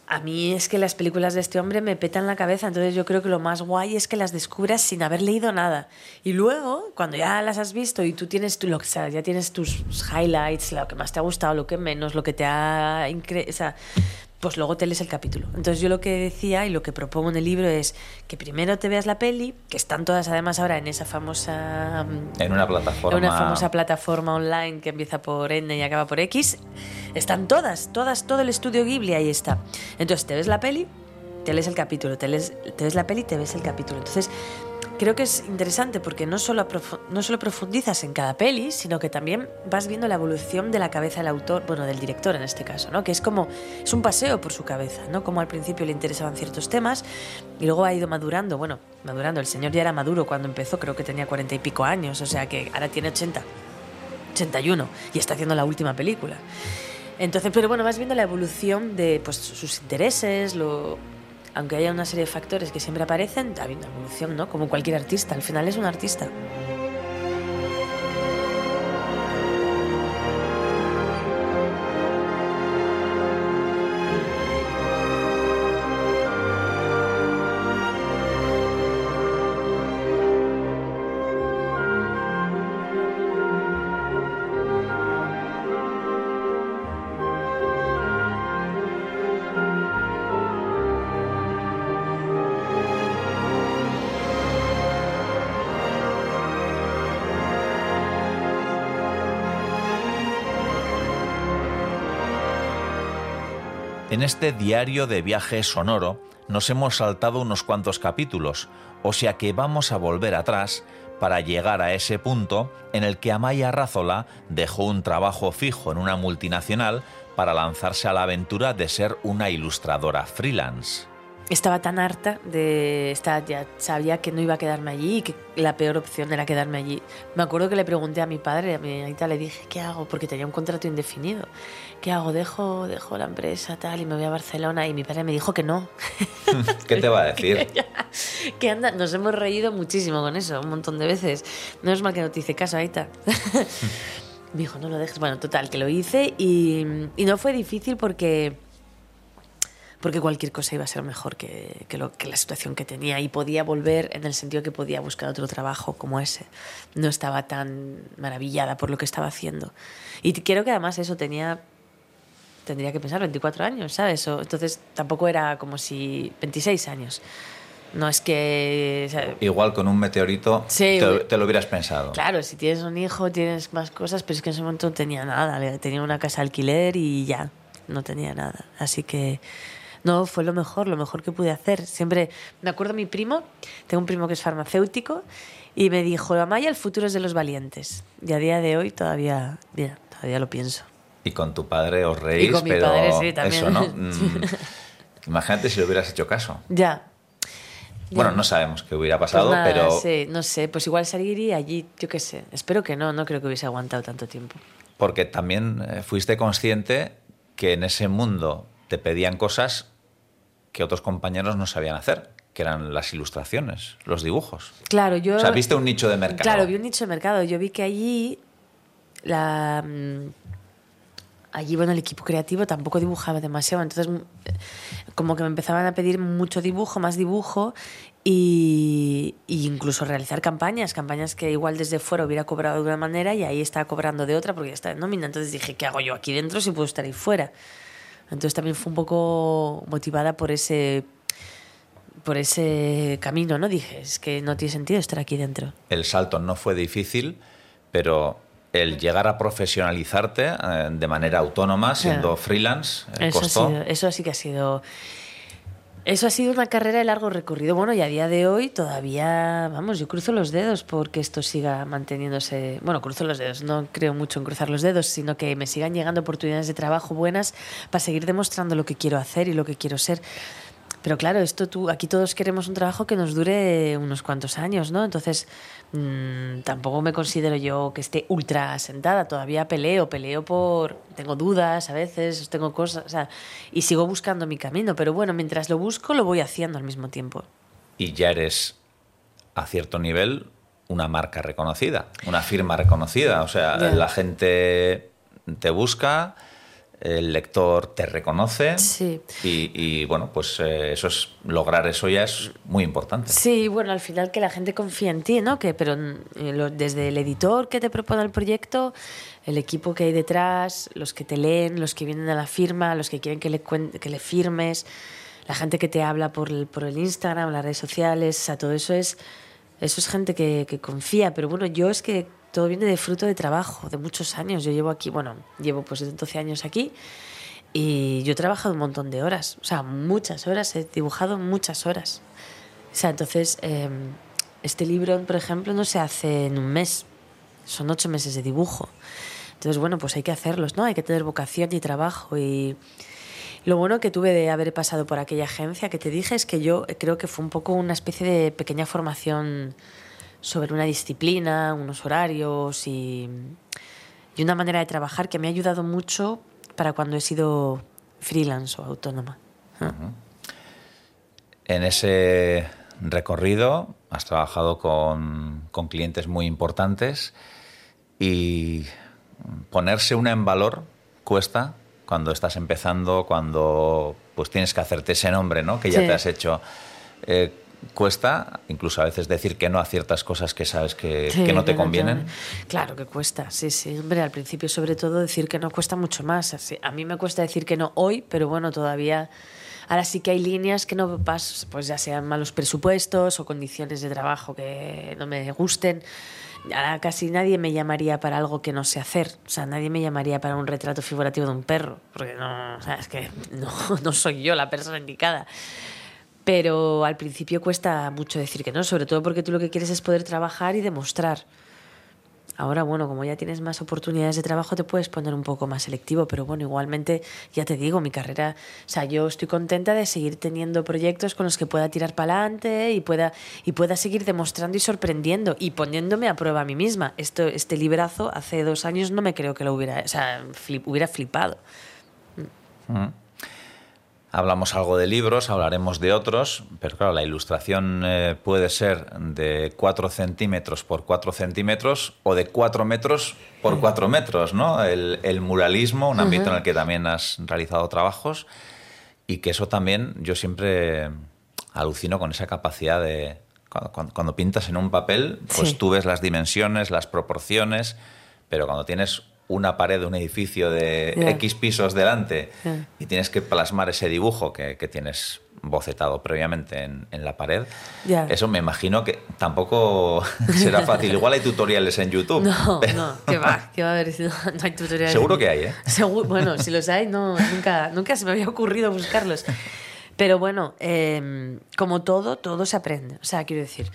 a mí es que las películas de este hombre me petan la cabeza, entonces yo creo que lo más guay es que las descubras sin haber leído nada. Y luego, cuando ya las has visto y tú tienes tu, lo que sea, ya tienes tus highlights, lo que más te ha gustado, lo que menos, lo que te ha o pues luego te lees el capítulo. Entonces yo lo que decía y lo que propongo en el libro es que primero te veas la peli, que están todas además ahora en esa famosa En una plataforma. en una famosa plataforma online que empieza por N y acaba por X. Están todas, todas, todo el estudio Ghibli ahí está. Entonces te ves la peli, te lees el capítulo, te, lees- te ves la peli, te ves el capítulo. Entonces creo que es interesante porque no solo, no solo profundizas en cada peli, sino que también vas viendo la evolución de la cabeza del autor, bueno, del director en este caso, ¿no? Que es como, es un paseo por su cabeza, ¿no? Como al principio le interesaban ciertos temas y luego ha ido madurando, bueno, madurando. El señor ya era maduro cuando empezó, creo que tenía cuarenta y pico años, o sea que ahora tiene 80. 81 y está haciendo la última película. Entonces, pero bueno, vas viendo la evolución de pues, sus intereses, lo, aunque haya una serie de factores que siempre aparecen, hay una evolución, ¿no? Como cualquier artista, al final es un artista. En este diario de viaje sonoro nos hemos saltado unos cuantos capítulos, o sea que vamos a volver atrás para llegar a ese punto en el que Amaya Razola dejó un trabajo fijo en una multinacional para lanzarse a la aventura de ser una ilustradora freelance. Estaba tan harta de estar, ya sabía que no iba a quedarme allí y que la peor opción era quedarme allí. Me acuerdo que le pregunté a mi padre, a mi ahorita le dije, ¿qué hago? Porque tenía un contrato indefinido. ¿Qué hago? Dejo, dejo la empresa tal y me voy a Barcelona y mi padre me dijo que no. *laughs* ¿Qué te va a decir? *laughs* que anda, nos hemos reído muchísimo con eso, un montón de veces. No es mal que no te hice caso, Aita. *laughs* Me dijo, no lo dejes. Bueno, total, que lo hice y, y no fue difícil porque, porque cualquier cosa iba a ser mejor que, que, lo, que la situación que tenía y podía volver en el sentido que podía buscar otro trabajo como ese. No estaba tan maravillada por lo que estaba haciendo. Y creo que además eso tenía tendría que pensar 24 años, ¿sabes? O- entonces tampoco era como si 26 años. No es que... o sea, Igual con un meteorito Sí, te, te lo hubieras pensado. Claro, si tienes un hijo tienes más cosas, pero es que en ese momento no tenía nada. Tenía una casa de alquiler y ya, no tenía nada. Así que no, fue lo mejor, lo mejor que pude hacer. Siempre, me acuerdo mi primo, tengo un primo que es farmacéutico, y me dijo, Amaya, el futuro es de los valientes. Y a día de hoy todavía, mira, todavía lo pienso. Y con tu padre os reís, Y con mi pero padre, sí, también. eso, ¿no? *laughs* Mm, Imagínate si le hubieras hecho caso. Ya. Bueno, no sabemos qué hubiera Pues pasado, nada, pero sí, no sé, pues igual seguiría allí, yo qué sé. Espero que no, no creo que hubiese aguantado tanto tiempo. porque también eh, fuiste consciente que en ese mundo te pedían cosas que otros compañeros no sabían hacer, que eran las ilustraciones, los dibujos. Claro, yo... O sea, viste un nicho de mercado. Claro, vi un nicho de mercado. Yo vi que allí la mm, allí bueno el equipo creativo tampoco dibujaba demasiado, entonces mm, como que me empezaban a pedir mucho dibujo, más dibujo y, y incluso realizar campañas, campañas que igual desde fuera hubiera cobrado de una manera y ahí estaba cobrando de otra porque ya está en nómina. Entonces dije, ¿qué hago yo aquí dentro si puedo estar ahí fuera? Entonces también fue un poco motivada por ese por ese camino, ¿no? Dije, es que no tiene sentido estar aquí dentro. El salto no fue difícil, pero el llegar a profesionalizarte eh, de manera autónoma, siendo Claro. freelance, eh, Eso, ha costó. sido- eso sí que ha sido. Eso ha sido una carrera de largo recorrido. Bueno, y a día de hoy todavía, vamos, yo cruzo los dedos porque esto siga manteniéndose. Bueno, cruzo los dedos, no creo mucho en cruzar los dedos, sino que me sigan llegando oportunidades de trabajo buenas para seguir demostrando lo que quiero hacer y lo que quiero ser. Pero claro, esto tú, aquí todos queremos un trabajo que nos dure unos cuantos años, ¿no? Entonces, mmm, tampoco me considero yo que esté ultra sentada. Todavía peleo, peleo por. Tengo dudas a veces, tengo cosas, o sea, y sigo buscando mi camino. Pero bueno, mientras lo busco, lo voy haciendo al mismo tiempo. Y ya eres, a cierto nivel, una marca reconocida, una firma reconocida. O sea, Ya. la gente te busca el lector te reconoce Sí. y, y, bueno, pues eh, eso es lograr eso ya es muy importante. Sí, bueno, al final que la gente confía en ti, ¿no? Que, pero mm, lo- desde el editor que te propone el proyecto, el equipo que hay detrás, los que te leen, los que vienen a la firma, los que quieren que le, que le firmes, la gente que te habla por el, por el Instagram, las redes sociales, o sea, todo eso es, eso es gente que, que confía. Pero bueno, yo es que todo viene de fruto de trabajo, de muchos años. Yo llevo aquí, bueno, llevo pues 12 años aquí. Y yo he trabajado un montón de horas, o sea, muchas horas, he dibujado muchas horas. O sea, entonces, eh, este libro, por ejemplo, no se hace en un mes, son ocho meses de dibujo. Entonces, bueno, pues hay que hacerlos, ¿no? Hay que tener vocación y trabajo. Y lo bueno que tuve de haber pasado por aquella agencia que te dije es que yo creo que fue un poco una especie de pequeña formación sobre una disciplina, unos horarios y, y una manera de trabajar que me ha ayudado mucho para cuando he sido freelance o autónoma. En ese recorrido has trabajado con, con clientes muy importantes y ponerse una en valor cuesta cuando estás empezando, cuando pues tienes que hacerte ese nombre, ¿no? Que ya Sí. te has hecho. Eh, cuesta incluso a veces decir que no a ciertas cosas que sabes que, Sí, que no te convienen. Claro que cuesta, sí, sí. Hombre, al principio sobre todo decir que no cuesta mucho más. Así, A mí me cuesta decir que no hoy, pero bueno, todavía... Ahora sí que hay líneas que no paso, pues ya sean malos presupuestos o condiciones de trabajo que no me gusten. Ahora casi nadie me llamaría para algo que no sé hacer. O sea, nadie me llamaría para un retrato figurativo de un perro. Porque no, o sea, es que no, *laughs* no soy yo la persona indicada. Pero al principio cuesta mucho decir que no, sobre todo porque tú lo que quieres es poder trabajar y demostrar. Ahora, bueno, como ya tienes más oportunidades de trabajo, te puedes poner un poco más selectivo, pero bueno, igualmente, ya te digo, mi carrera, o sea, yo estoy contenta de seguir teniendo proyectos con los que pueda tirar para adelante y pueda, y pueda seguir demostrando y sorprendiendo y poniéndome a prueba a mí misma. Esto, este librazo hace dos años no me creo que lo hubiera, o sea, flip- hubiera flipado. Hablamos algo de libros, hablaremos de otros, pero claro, la ilustración eh, puede ser de 4 centímetros por 4 centímetros o de 4 metros por 4 metros, ¿no? El, el muralismo, un ámbito en el que también has realizado trabajos y que eso también yo siempre alucino con esa capacidad de... Cuando, cuando- cuando pintas en un papel, pues Sí. tú ves las dimensiones, las proporciones, pero cuando tienes una pared de un edificio de. X pisos delante y tienes que plasmar ese dibujo que, que tienes bocetado previamente en, en la pared, eso me imagino que tampoco *laughs* será fácil. Igual hay tutoriales en YouTube. No, pero *laughs* no, que va, que va a haber, no, no hay tutoriales. Seguro que hay, ¿eh? Bueno, si los hay, no, nunca, nunca se me había ocurrido buscarlos. Pero bueno, eh, como todo, todo se aprende. O sea, quiero decir,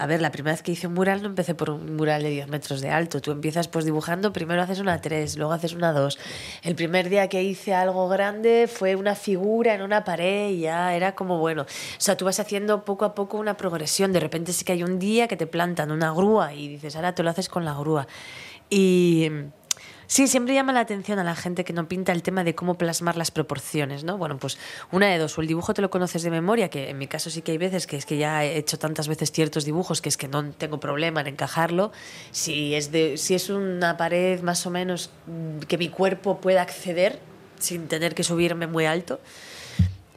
a ver, la primera vez que hice un mural no empecé por un mural de 10 metros de alto. Tú empiezas pues dibujando, primero haces una 3, luego haces una 2. El primer día que hice algo grande fue una figura en una pared y ya era como bueno. O sea, tú vas haciendo poco a poco una progresión. De repente sí que hay un día que te plantan una grúa y dices, ahora te lo haces con la grúa. Y Sí, siempre llama la atención a la gente que no pinta el tema de cómo plasmar las proporciones, ¿no? Bueno, pues una de dos, o el dibujo te lo conoces de memoria, que en mi caso sí que hay veces que es que ya he hecho tantas veces ciertos dibujos que es que no tengo problema en encajarlo. Si es, de, si es una pared más o menos mm, que mi cuerpo pueda acceder sin tener que subirme muy alto.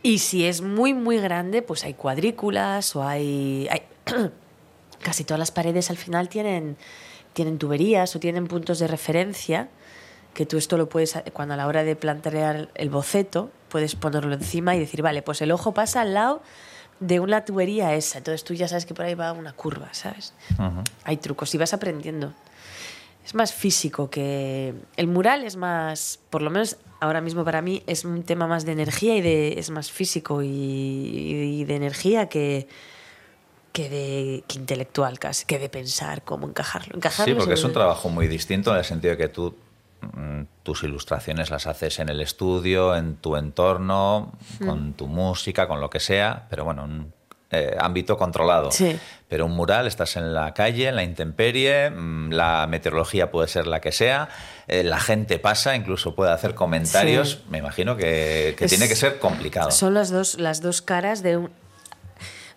Y si es muy, muy grande, pues hay cuadrículas o hay... *clears throat* casi todas las paredes al final tienen, tienen tuberías o tienen puntos de referencia que tú esto lo puedes, cuando a la hora de plantear el boceto, puedes ponerlo encima y decir, vale, pues el ojo pasa al lado de una tubería esa, entonces tú ya sabes que por ahí va una curva, ¿sabes? Hay trucos y vas aprendiendo. Es más físico que... El mural es más, por lo menos ahora mismo para mí es un tema más de energía y de es más físico y, y de energía que que de que intelectual casi, que de pensar cómo encajarlo. encajarlo Sí, porque es un trabajo muy distinto en el sentido de que tú tus ilustraciones las haces en el estudio, en tu entorno, Mm. con tu música, con lo que sea, pero bueno, un eh, ámbito controlado. Sí. Pero un mural, estás en la calle, en la intemperie, mm, la meteorología puede ser la que sea, eh, la gente pasa, incluso puede hacer comentarios. Sí. Me imagino que, que Es- tiene que ser complicado. Son las dos, las dos caras de un... O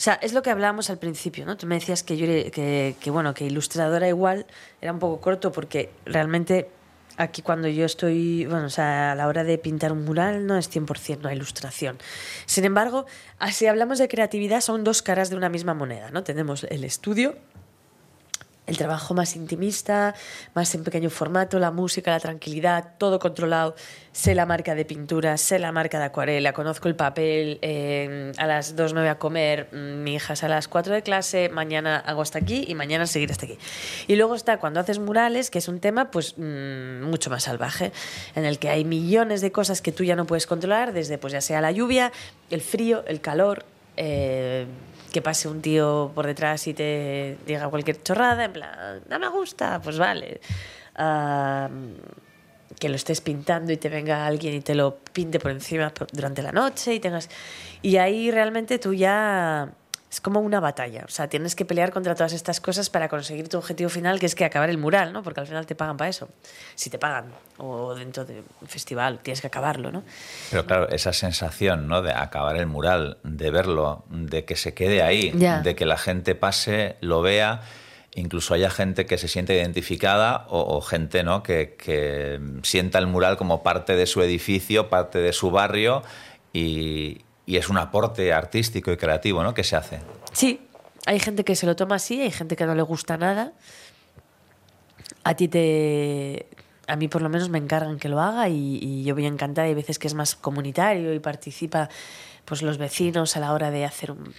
sea, es lo que hablábamos al principio, ¿no? Tú me decías que yo que, bueno, que ilustradora igual era un poco corto porque realmente aquí cuando yo estoy, bueno, o sea, a la hora de pintar un mural no es 100% una ilustración. Sin embargo, si hablamos de creatividad son dos caras de una misma moneda, ¿no? Tenemos el estudio el trabajo más intimista, más en pequeño formato, la música, la tranquilidad, todo controlado. Sé la marca de pintura, sé la marca de acuarela, conozco el papel, eh, a las dos me voy a comer, mm, mi hija es a las cuatro de clase, mañana hago hasta aquí y mañana seguir hasta aquí. Y luego está cuando haces murales, que es un tema pues mm, mucho más salvaje, en el que hay millones de cosas que tú ya no puedes controlar, desde pues ya sea la lluvia, el frío, el calor, eh, que pase un tío por detrás y te diga cualquier chorrada, en plan, no me gusta, pues vale. Que lo estés pintando y te venga alguien y te lo pinte por encima durante la noche y tengas... Y ahí realmente tú ya... Es como una batalla, o sea, tienes que pelear contra todas estas cosas para conseguir tu objetivo final, que es que acabar el mural, ¿no? Porque al final te pagan para eso, si te pagan, o dentro de un festival, tienes que acabarlo, ¿no? Pero claro, esa sensación ¿no? de acabar el mural, de verlo, de que se quede ahí, de que la gente pase, lo vea, incluso haya gente que se siente identificada o, o gente ¿no? que, que sienta el mural como parte de su edificio, parte de su barrio y, y es un aporte artístico y creativo ¿no? que se hace. Sí, hay gente que se lo toma así, hay gente que no le gusta nada. A ti te... A mí por lo menos me encargan que lo haga y, yo voy encantada. Hay veces que es más comunitario y participa pues los vecinos a la hora de hacer un,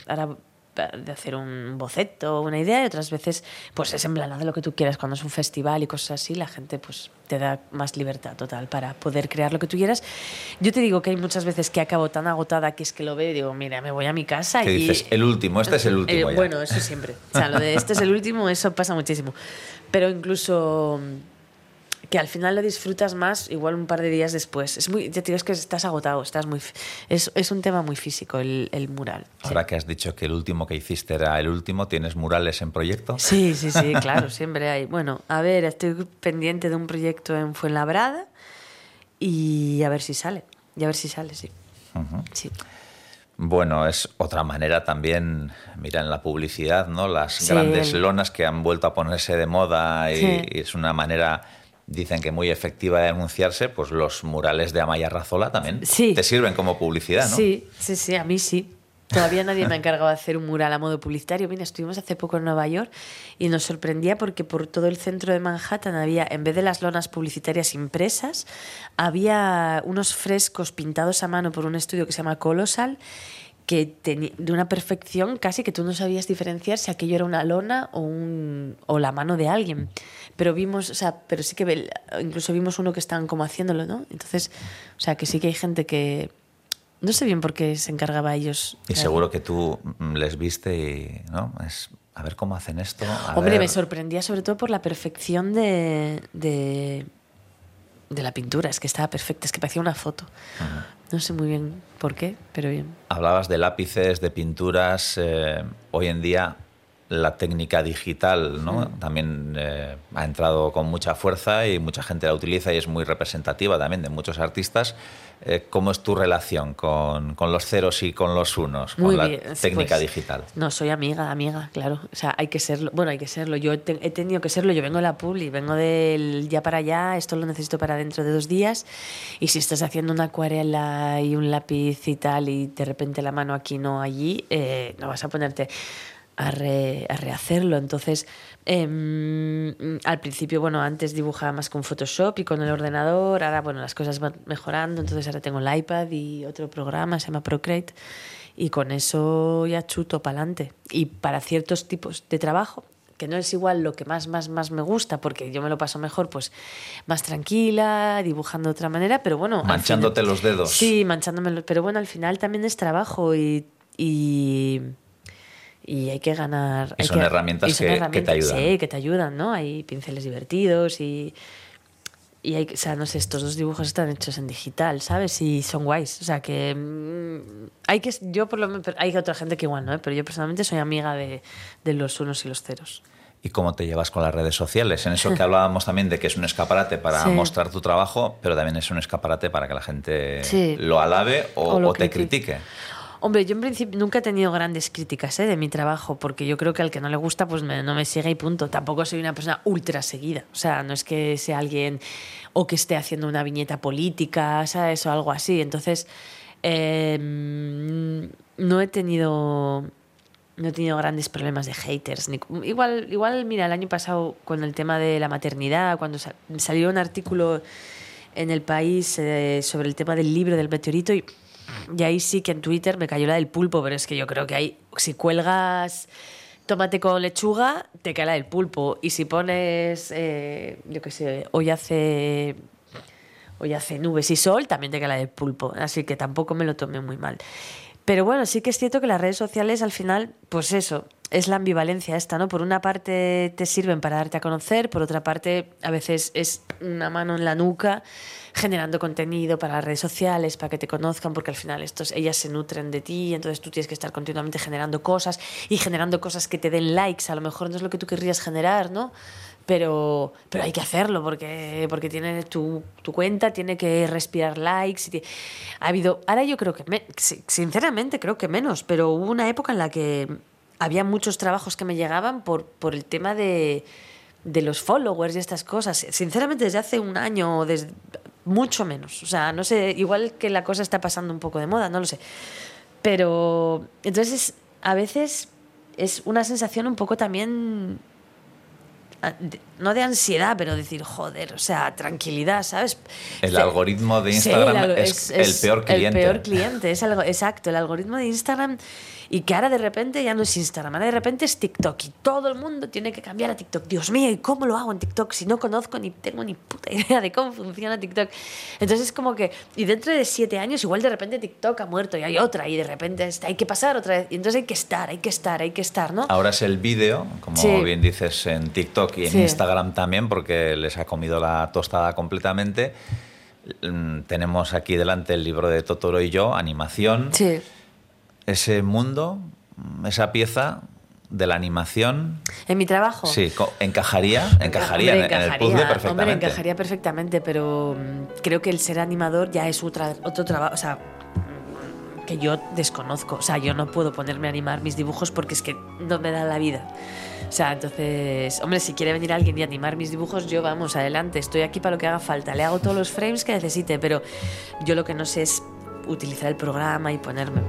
de hacer un boceto o una idea y otras veces pues es haz lo que tú quieras cuando es un festival y cosas así la gente pues te da más libertad total para poder crear lo que tú quieras yo te digo que hay muchas veces que acabo tan agotada que es que lo veo y digo mira me voy a mi casa Que y dices, el último, este es el último. eh, ya. bueno, eso siempre. O sea, lo de este es el último, eso pasa muchísimo. Pero incluso que al final lo disfrutas más igual un par de días después. Es muy, ya te digo, es que estás agotado, estás muy... Es, es un tema muy físico el, el mural. sí. Ahora que has dicho que el último que hiciste era el último, ¿tienes murales en proyecto? Sí, sí, sí, *laughs* claro, siempre hay. Bueno, a ver, estoy pendiente de un proyecto en Fuenlabrada y a ver si sale. Y a ver si sale, sí. Sí. Bueno, es otra manera también, mira, en la publicidad, ¿no? Las Sí, grandes lonas que han vuelto a ponerse de moda y, Sí. y es una manera, dicen que muy efectiva de anunciarse, pues los murales de Amaya Razola también Sí. te sirven como publicidad, ¿no? Sí, sí, sí, a mí sí. Todavía nadie me ha encargado de hacer un mural a modo publicitario. Mira, estuvimos hace poco en Nueva York y nos sorprendía porque por todo el centro de Manhattan había, en vez de las lonas publicitarias impresas, había unos frescos pintados a mano por un estudio que se llama Colossal que teni- de una perfección casi que tú no sabías diferenciar si aquello era una lona o, un, o la mano de alguien. Pero vimos, o sea, pero sí que incluso vimos uno que estaban como haciéndolo, ¿no? Entonces, o sea, que sí que hay gente que no sé bien por qué se encargaba a ellos. Y seguro que tú mm, les viste y, ¿no? Es, a ver cómo hacen esto. Hombre, ver. me sorprendía sobre todo por la perfección de, de, de la pintura. Es que estaba perfecta, es que parecía una foto. No sé muy bien por qué, pero bien. Hablabas de lápices, de pinturas. eh, hoy en día la técnica digital ¿no? también eh, ha entrado con mucha fuerza y mucha gente la utiliza y es muy representativa también de muchos artistas. Eh, ¿Cómo es tu relación con, con los ceros y con los unos, Muy con la bien, técnica pues, digital? No, soy amiga, amiga, claro. O sea, hay que serlo. Bueno, hay que serlo. Yo te- he tenido que serlo. Yo vengo de la publi, vengo del ya para allá, esto lo necesito para dentro de dos días. Y si estás haciendo una acuarela y un lápiz y tal, y de repente la mano aquí no allí, eh, no vas a ponerte a, re- a rehacerlo. Entonces, em, al principio, bueno, antes dibujaba más con Photoshop y con el ordenador. Ahora, bueno, las cosas van mejorando. Entonces, ahora tengo el iPad y otro programa, se llama Procreate. Y con eso ya chuto para adelante. Y para ciertos tipos de trabajo, que no es igual lo que más, más, más me gusta, porque yo me lo paso mejor, pues más tranquila, dibujando de otra manera, pero bueno. Manchándote final- los dedos. Sí, manchándome los- Pero bueno, al final también es trabajo y. y y hay que ganar. Y son que- herramientas y son que- que te ayudan. Sí, que te ayudan, ¿no? Hay pinceles divertidos y. Y hay, o sea, no sé, estos dos dibujos están hechos en digital, ¿sabes? Y son guays. O sea, que mm, hay que, yo por lo menos, hay otra gente que igual, ¿no? Pero yo personalmente soy amiga de, de los unos y los ceros. ¿Y cómo te llevas con las redes sociales? En eso que *laughs* hablábamos también de que es un escaparate para Sí. mostrar tu trabajo, pero también es un escaparate para que la gente Sí. lo alabe o, O lo o te critique. critique. Hombre, yo en principio nunca he tenido grandes críticas ¿eh? de mi trabajo, porque yo creo que al que no le gusta, pues me- no me sigue y punto. Tampoco soy una persona ultra seguida. O sea, no es que sea alguien o que esté haciendo una viñeta política, ¿sabes? O algo así. Entonces, eh, no he tenido. No he tenido grandes problemas de haters. igual, igual, mira, el año pasado con el tema de la maternidad, cuando sa- salió un artículo en el país eh, sobre el tema del libro del meteorito y, y ahí sí que en Twitter me cayó la del pulpo, pero es que yo creo que ahí, si cuelgas tomate con lechuga, te cae la del pulpo. Y si pones, eh, yo qué sé, hoy hace, hoy hace nubes y sol, también te cae la del pulpo. Así que tampoco me lo tomé muy mal. Pero bueno, sí que es cierto que las redes sociales al final, pues eso, es la ambivalencia esta, ¿no? Por una parte te sirven para darte a conocer, por otra parte a veces es una mano en la nuca generando contenido para las redes sociales, para que te conozcan, porque al final estos, ellas se nutren de ti, entonces tú tienes que estar continuamente generando cosas y generando cosas que te den likes, a lo mejor no es lo que tú querrías generar, ¿no? Pero, pero hay que hacerlo porque, porque tiene tu, tu cuenta, tiene que respirar likes. Ha habido, ahora yo creo que, me- sinceramente creo que menos, pero hubo una época en la que había muchos trabajos que me llegaban por, por el tema de, de los followers y estas cosas. Sinceramente, desde hace un año, o desde, mucho menos. O sea, no sé, igual que la cosa está pasando un poco de moda, no lo sé. Pero entonces, a veces es una sensación un poco también ah, no de ansiedad, pero decir, joder, o sea, tranquilidad, ¿sabes? El algoritmo de Sí, Instagram el es, el peor cliente. El peor cliente, es algo, exacto, el algoritmo de Instagram y que ahora de repente ya no es Instagram, ahora de repente es TikTok y todo el mundo tiene que cambiar a TikTok. Dios mío, ¿y cómo lo hago en TikTok si no conozco ni tengo ni puta idea de cómo funciona TikTok? Entonces es como que, y dentro de siete años igual de repente TikTok ha muerto y hay otra y de repente hay que pasar otra vez y entonces hay que estar, hay que estar, hay que estar, ¿no? Ahora es el vídeo, como Sí. bien dices, en TikTok y en Sí. Instagram también, porque les ha comido la tostada completamente. Mm, Tenemos aquí delante el libro de Totoro y yo, animación. Sí. Ese mundo, mm, esa pieza de la animación, En mi trabajo. sí, encajaría, *laughs* encajaría Hombre, en, en el encajaría, puzzle Hombre, perfectamente. encajaría perfectamente, pero mm, creo que el ser animador ya es otra, otro trabajo, o sea, que yo desconozco. O sea, yo no puedo ponerme a animar mis dibujos porque es que no me da la vida. Sea, entonces, hombre, si quiere venir alguien y animar mis dibujos, yo vamos, adelante, estoy aquí para lo que haga falta. Le hago todos los frames que necesite, pero yo lo que no sé es utilizar el programa y ponerme.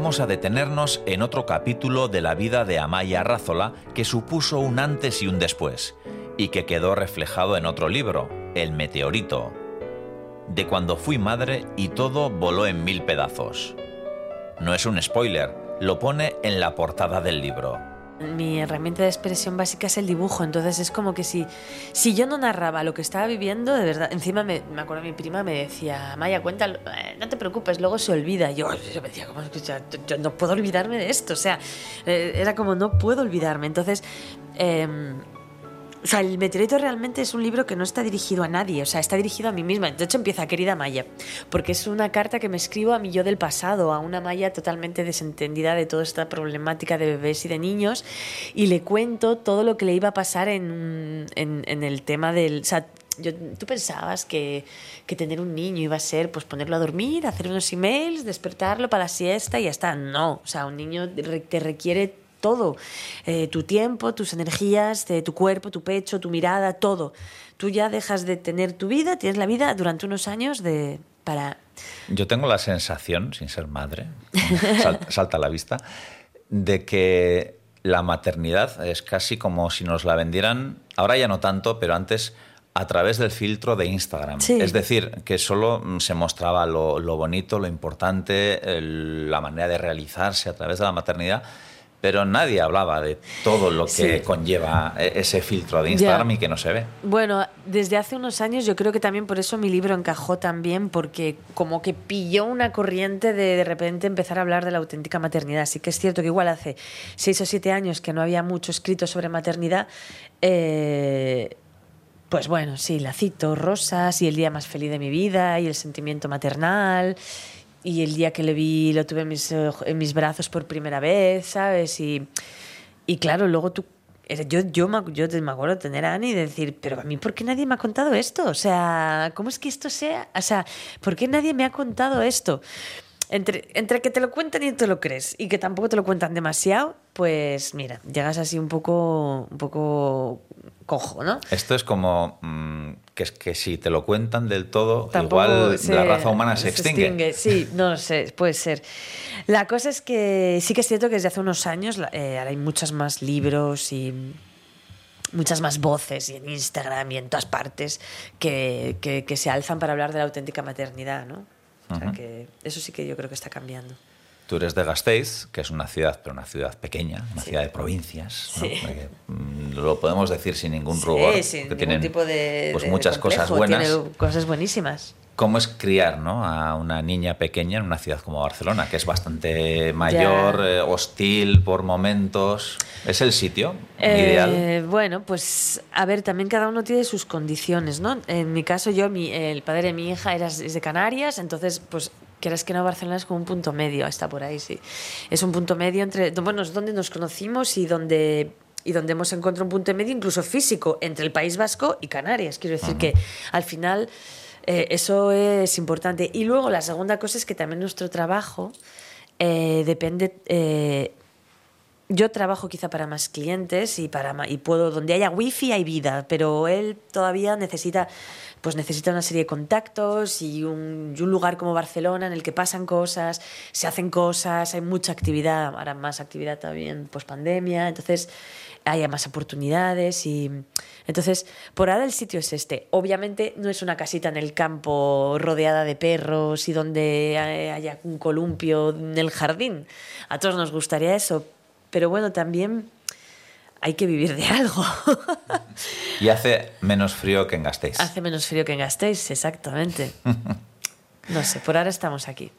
Vamos a detenernos en otro capítulo de la vida de Amaya Rázola que supuso un antes y un después, y que quedó reflejado en otro libro, El Meteorito, de cuando fui madre y todo voló en mil pedazos. No es un spoiler, lo pone en la portada del libro. Mi herramienta de expresión básica es el dibujo, entonces es como que si, si yo no narraba lo que estaba viviendo, de verdad, encima me, me acuerdo mi prima me decía, Maya, cuéntalo, eh, no te preocupes, luego se olvida. Yo, yo me decía, ¿cómo es yo, no puedo olvidarme de esto? O sea, eh, era como, no puedo olvidarme. Entonces, em, o sea, el meteorito realmente es un libro que no está dirigido a nadie, o sea, está dirigido a mí misma. De hecho, empieza querida Maya, porque es una carta que me escribo a mi yo del pasado, a una Maya totalmente desentendida de toda esta problemática de bebés y de niños, y le cuento todo lo que le iba a pasar en, en, en el tema del... O sea, yo- tú pensabas que, que tener un niño iba a ser pues ponerlo a dormir, hacer unos emails, despertarlo para la siesta y ya está. No, o sea, un niño te requiere todo. Eh, tu tiempo, tus energías, eh, tu cuerpo, tu pecho, tu mirada, todo. Tú ya dejas de tener tu vida, tienes la vida durante unos años de, para... Yo tengo la sensación, sin ser madre, *laughs* sal- salta a la vista, de que la maternidad es casi como si nos la vendieran, ahora ya no tanto, pero antes a través del filtro de Instagram. Sí. Es decir, que solo mm, se mostraba lo, lo bonito, lo importante, el- la manera de realizarse a través de la maternidad, pero nadie hablaba de todo lo que Sí. conlleva e- ese filtro de Instagram y que no se ve. Bueno, desde hace unos años yo creo que también por eso mi libro encajó también, porque como que pilló una corriente de de repente empezar a hablar de la auténtica maternidad. Sí que es cierto que igual hace seis o siete años que no había mucho escrito sobre maternidad. eh, pues bueno, sí, la cito, Rosas y el día más feliz de mi vida y el sentimiento maternal y el día que le vi lo tuve en mis, eh, en mis brazos por primera vez, ¿sabes? Y, y claro, luego tú... era- Yo, yo, me, yo me acuerdo de tener a Ani y decir, pero a mí, ¿por qué nadie me ha contado esto? O sea, ¿cómo es que esto sea? O sea, ¿por qué nadie me ha contado esto? Entre, entre que te lo cuentan y te lo crees y que tampoco te lo cuentan demasiado, pues mira, llegas así un poco, un poco cojo, ¿no? Esto es como mm, que, es que si te lo cuentan del todo, Tampoco igual se- la raza humana se, extingue. Sí, no sé, puede ser. La cosa es que sí que es cierto que desde hace unos años eh, ahora hay muchos más libros y muchas más voces y en Instagram y en todas partes que, que- que se alzan para hablar de la auténtica maternidad, ¿no? O sea Ujú. que eso sí que yo creo que está cambiando. Tú eres de Gasteiz, que es una ciudad, pero una ciudad pequeña, una Sí. ciudad de provincias. ¿no? Sí. Porque, mm, lo podemos decir sin ningún Sí, rubor. sin que ningún tienen tipo de, pues, de muchas cosas buenas. Tiene cosas buenísimas. ¿Cómo es criar ¿no? a una niña pequeña en una ciudad como Barcelona, que es bastante mayor, eh, hostil por momentos? ¿Es el sitio Eh, ideal? Bueno, pues a ver, también cada uno tiene sus condiciones, ¿no? En mi caso, yo, mi- el padre de mi hija era, es de Canarias, entonces, pues, quieras que no, Barcelona es como un punto medio, está por ahí, sí. Es un punto medio entre, bueno, es donde nos conocimos y donde y donde hemos encontrado un punto medio incluso físico entre el País Vasco y Canarias. Quiero decir que al final eh, eso es importante. Y luego la segunda cosa es que también nuestro trabajo eh, depende... eh, yo trabajo quizá para más clientes y para y puedo donde haya wifi hay vida pero él todavía necesita pues necesita una serie de contactos y un, lugar como Barcelona en el que pasan cosas se hacen cosas hay mucha actividad ahora más actividad también post pandemia entonces hay más oportunidades y entonces por ahora el sitio es este. Obviamente no es una casita en el campo rodeada de perros y donde eh, haya un columpio en el jardín. A todos nos gustaría eso pero bueno, también hay que vivir de algo. Y hace menos frío que en Gasteiz. Hace menos frío que en Gasteiz, exactamente. *laughs* No sé, por ahora estamos aquí.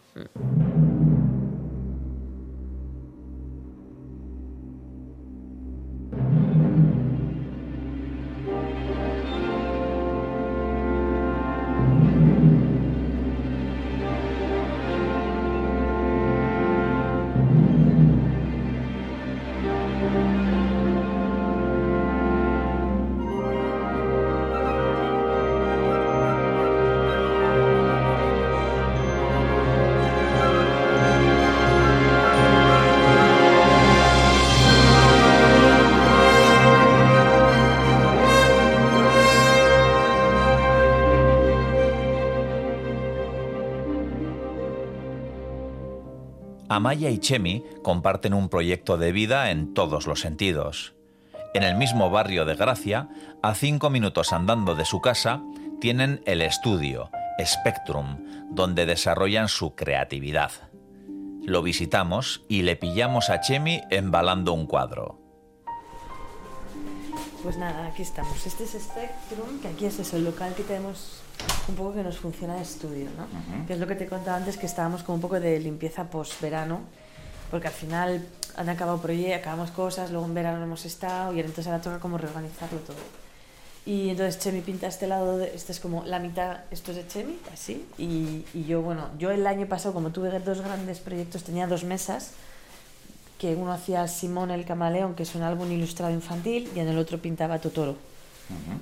Y Chemi comparten un proyecto de vida en todos los sentidos. En el mismo barrio de Gracia, a cinco minutos andando de su casa, tienen el estudio, Spectrum, donde desarrollan su creatividad. Lo visitamos y le pillamos a Chemi embalando un cuadro. Pues nada, aquí estamos. Este es Spectrum, que aquí es eso, el local que tenemos un poco que nos funciona de estudio, ¿no? Que es lo que te contaba antes, que estábamos con un poco de limpieza post-verano, porque al final han acabado proyectos, acabamos cosas, luego en verano no hemos estado y entonces ahora toca como reorganizarlo todo. Y entonces Chemi pinta este lado, de, este es como la mitad, esto es de Chemi, así, y, y yo, bueno, yo el año pasado, como tuve dos grandes proyectos, tenía dos mesas, que uno hacía Simón el Camaleón, que es un álbum ilustrado infantil, y en el otro pintaba Totoro.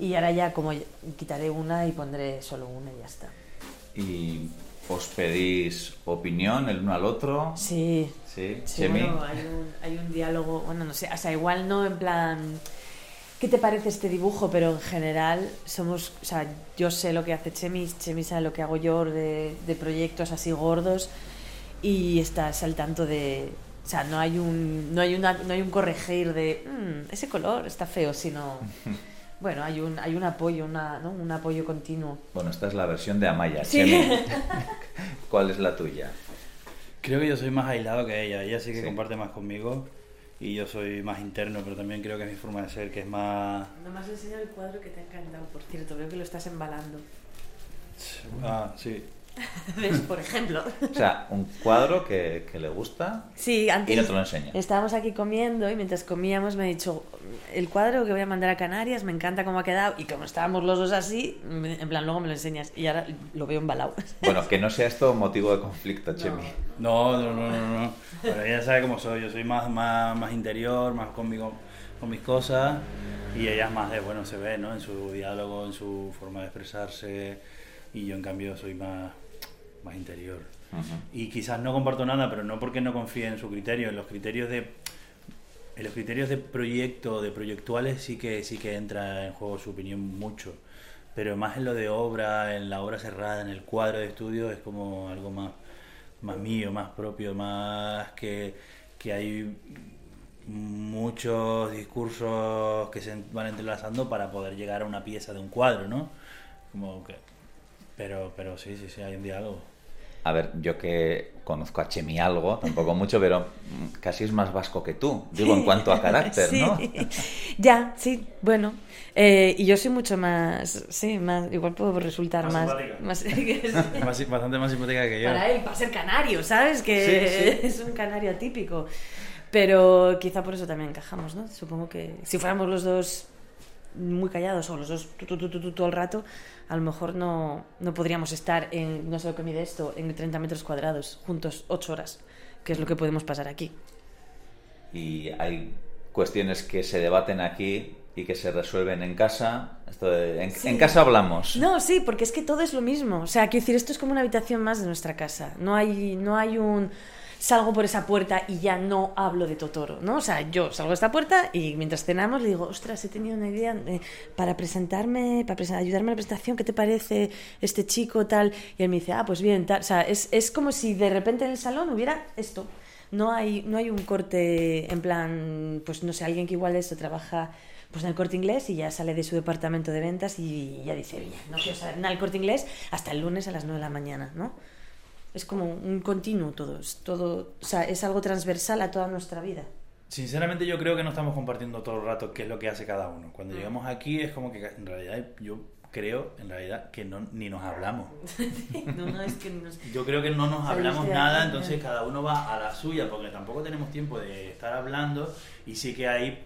Y ahora ya como quitaré una y pondré solo una y ya está. Y os pedís opinión el uno al otro. Sí. Sí, Sí, bueno, hay un, hay un diálogo, bueno, no sé, o sea, igual no en plan, ¿qué te parece este dibujo? Pero en general somos, o sea, yo sé lo que hace Chemi, Chemi sabe lo que hago yo de, de proyectos así gordos y estás al tanto de, o sea, no hay un, no hay una, no hay un corregir de, "Mm, ese color está feo, sino, *laughs* bueno, hay un, hay un apoyo, una, ¿no? un apoyo continuo. Bueno, esta es la versión de Amaya. Sí. *laughs* ¿cuál es la tuya? Creo que yo soy más aislado que ella. Ella sí que Sí. comparte más conmigo y yo soy más interno, pero también creo que es mi forma de ser, que es más... No me has enseñado el cuadro que te ha encantado, por cierto, veo que lo estás embalando. Ah, sí. *laughs* ¿Ves? Por ejemplo. O sea, un cuadro que, que le gusta Sí, antes y no te lo enseña. estábamos aquí comiendo y mientras comíamos me ha dicho, el cuadro que voy a mandar a Canarias, me encanta cómo ha quedado y como estábamos los dos así, me- en plan, luego me lo enseñas y ahora lo veo embalado. *laughs* Bueno, que no sea esto motivo de conflicto, Chemi. No, no, no, no, no. Pero ella sabe cómo soy. Yo soy más, más, más interior, más conmigo, con mis cosas. Y ella es más de, bueno, se ve, ¿no? En su diálogo, en su forma de expresarse. Y yo, en cambio, soy más, más interior. Y quizás no comparto nada, pero no porque no confíe en su criterio. En los criterios de. En los criterios de proyecto, de proyectuales, sí que, sí que entra en juego su opinión mucho. Pero más en lo de obra, en la obra cerrada, en el cuadro de estudio, es como algo más, más mío, más propio, más que, que hay muchos discursos que se van entrelazando para poder llegar a una pieza de un cuadro, ¿no? Como que, pero, pero sí, sí, sí, hay un diálogo. A ver, yo que conozco a Chemi algo, tampoco mucho, pero mm, casi es más vasco que tú. Digo, en cuanto a *laughs* carácter, Sí. ¿no? *laughs* ya, sí, bueno. Eh, y yo soy mucho más, sí, más, igual puedo resultar Más más... simpática. más *laughs* bastante más simpática que yo. para él, para ser canario, ¿sabes? Que Sí, es un canario atípico. Pero quizá por eso también encajamos, ¿no? Supongo que si fuéramos los dos muy callados o los dos tu, tu, tu, tu, tu, todo el rato, a lo mejor no, no podríamos estar en, no sé lo que mide esto, en 30 metros cuadrados, juntos 8 horas, que es lo que podemos pasar aquí. Y hay cuestiones que se debaten aquí y que se resuelven en casa. Esto de- en, Sí. en casa hablamos. No, sí, porque es que todo es lo mismo. O sea, quiero decir, esto es como una habitación más de nuestra casa. No hay, no hay un salgo por esa puerta y ya no hablo de Totoro, ¿no? O sea, yo salgo de esta puerta y mientras cenamos le digo, ostras, he tenido una idea eh, para presentarme, para ayudarme a la presentación, ¿qué te parece este chico tal? Y él me dice, ah, pues bien, tal. O sea, es, es como si de repente en el salón hubiera esto. No hay, no hay un corte en plan, pues no sé, alguien que igual de esto trabaja pues en el corte inglés y ya sale de su departamento de ventas y ya dice, no quiero saber nada del corte inglés hasta el lunes a las 9 de la mañana, ¿no? Es como un continuo todo, es todo, o sea, es algo transversal a toda nuestra vida. Sinceramente yo creo que no estamos compartiendo todo el rato qué es lo que hace cada uno. Mm. Cuando llegamos aquí es como que en realidad yo creo en realidad que no, ni nos hablamos. *laughs* no, no, es que nos... Yo creo que no nos hablamos nada, entonces cada uno va a la suya porque tampoco tenemos tiempo de estar hablando y sí que hay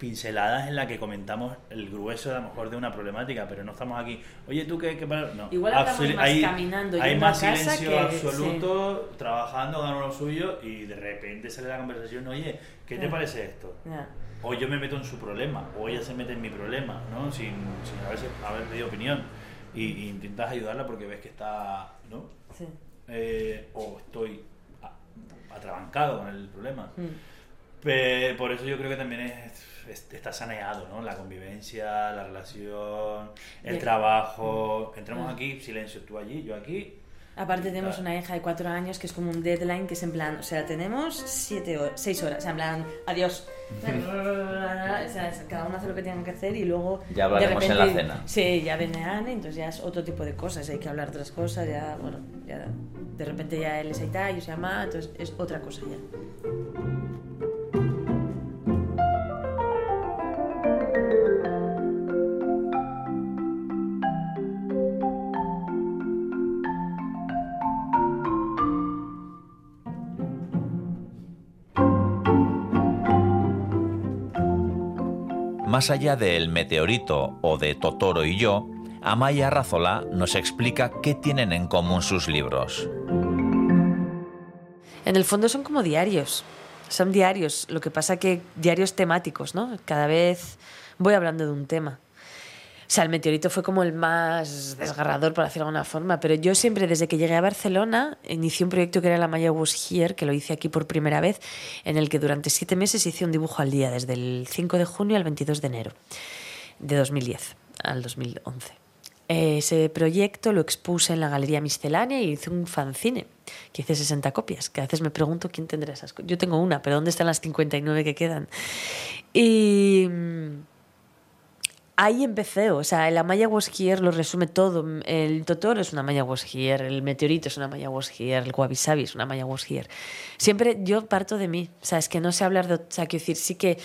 pinceladas en las que comentamos el grueso a lo mejor de una problemática, pero no estamos aquí, oye tú qué, qué para-?" no. Igual estamos más hay, caminando, hay a más silencio que- absoluto, trabajando, ganando lo suyo y de repente sale la conversación, oye, ¿qué te Ya. parece esto? Ya. o yo me meto en su problema, o ella se mete en mi problema, ¿no? Sin, sin haberse, haber pedido opinión. Y, y intentas ayudarla porque ves que está, ¿no? Sí. Eh, o estoy a- atrabancado con el problema. Mm. Pe- por eso yo creo que también es, es- está saneado, ¿no? La convivencia, la relación, el Bien. trabajo. Entramos Ah. aquí, silencio, tú allí, yo aquí. Aparte tenemos una hija de cuatro años que es como un deadline que es en plan, o sea, tenemos siete horas, seis horas, o sea, en plan, adiós. *laughs* O sea, cada uno hace lo que tenga que hacer y luego... Ya de hablaremos en la cena. Sí, ya viene Anne, entonces ya es otro tipo de cosas, hay que hablar de otras cosas, ya, bueno, ya de repente ya él es Aita, yo se llama, entonces es otra cosa ya. Más allá de El meteorito o de Totoro y yo, Amaya Razola nos explica qué tienen en común sus libros. En el fondo son como diarios. Son diarios. Lo que pasa que diarios temáticos, ¿no? Cada vez voy hablando de un tema. O sea, el meteorito fue como el más desgarrador, por decirlo de alguna forma. Pero yo siempre, desde que llegué a Barcelona, inicié un proyecto que era la Maya Was Here, que lo hice aquí por primera vez, en el que durante siete meses hice un dibujo al día, desde el 5 de junio al 22 de enero de 2010 al 2011. Ese proyecto lo expuse en la Galería Miscelánea y hice un fanzine, que hice 60 copias, que a veces me pregunto quién tendrá esas copias. Yo tengo una, pero ¿dónde están las 59 que quedan? Y ahí empecé, o sea, la Maya Was Here lo resume todo. El Totoro es una Maya Was Here, el Meteorito es una Maya Was Here, el Wabi Sabi es una Maya Was Here. Siempre yo parto de mí, o sea, es que no sé hablar de... O sea, quiero decir, sí que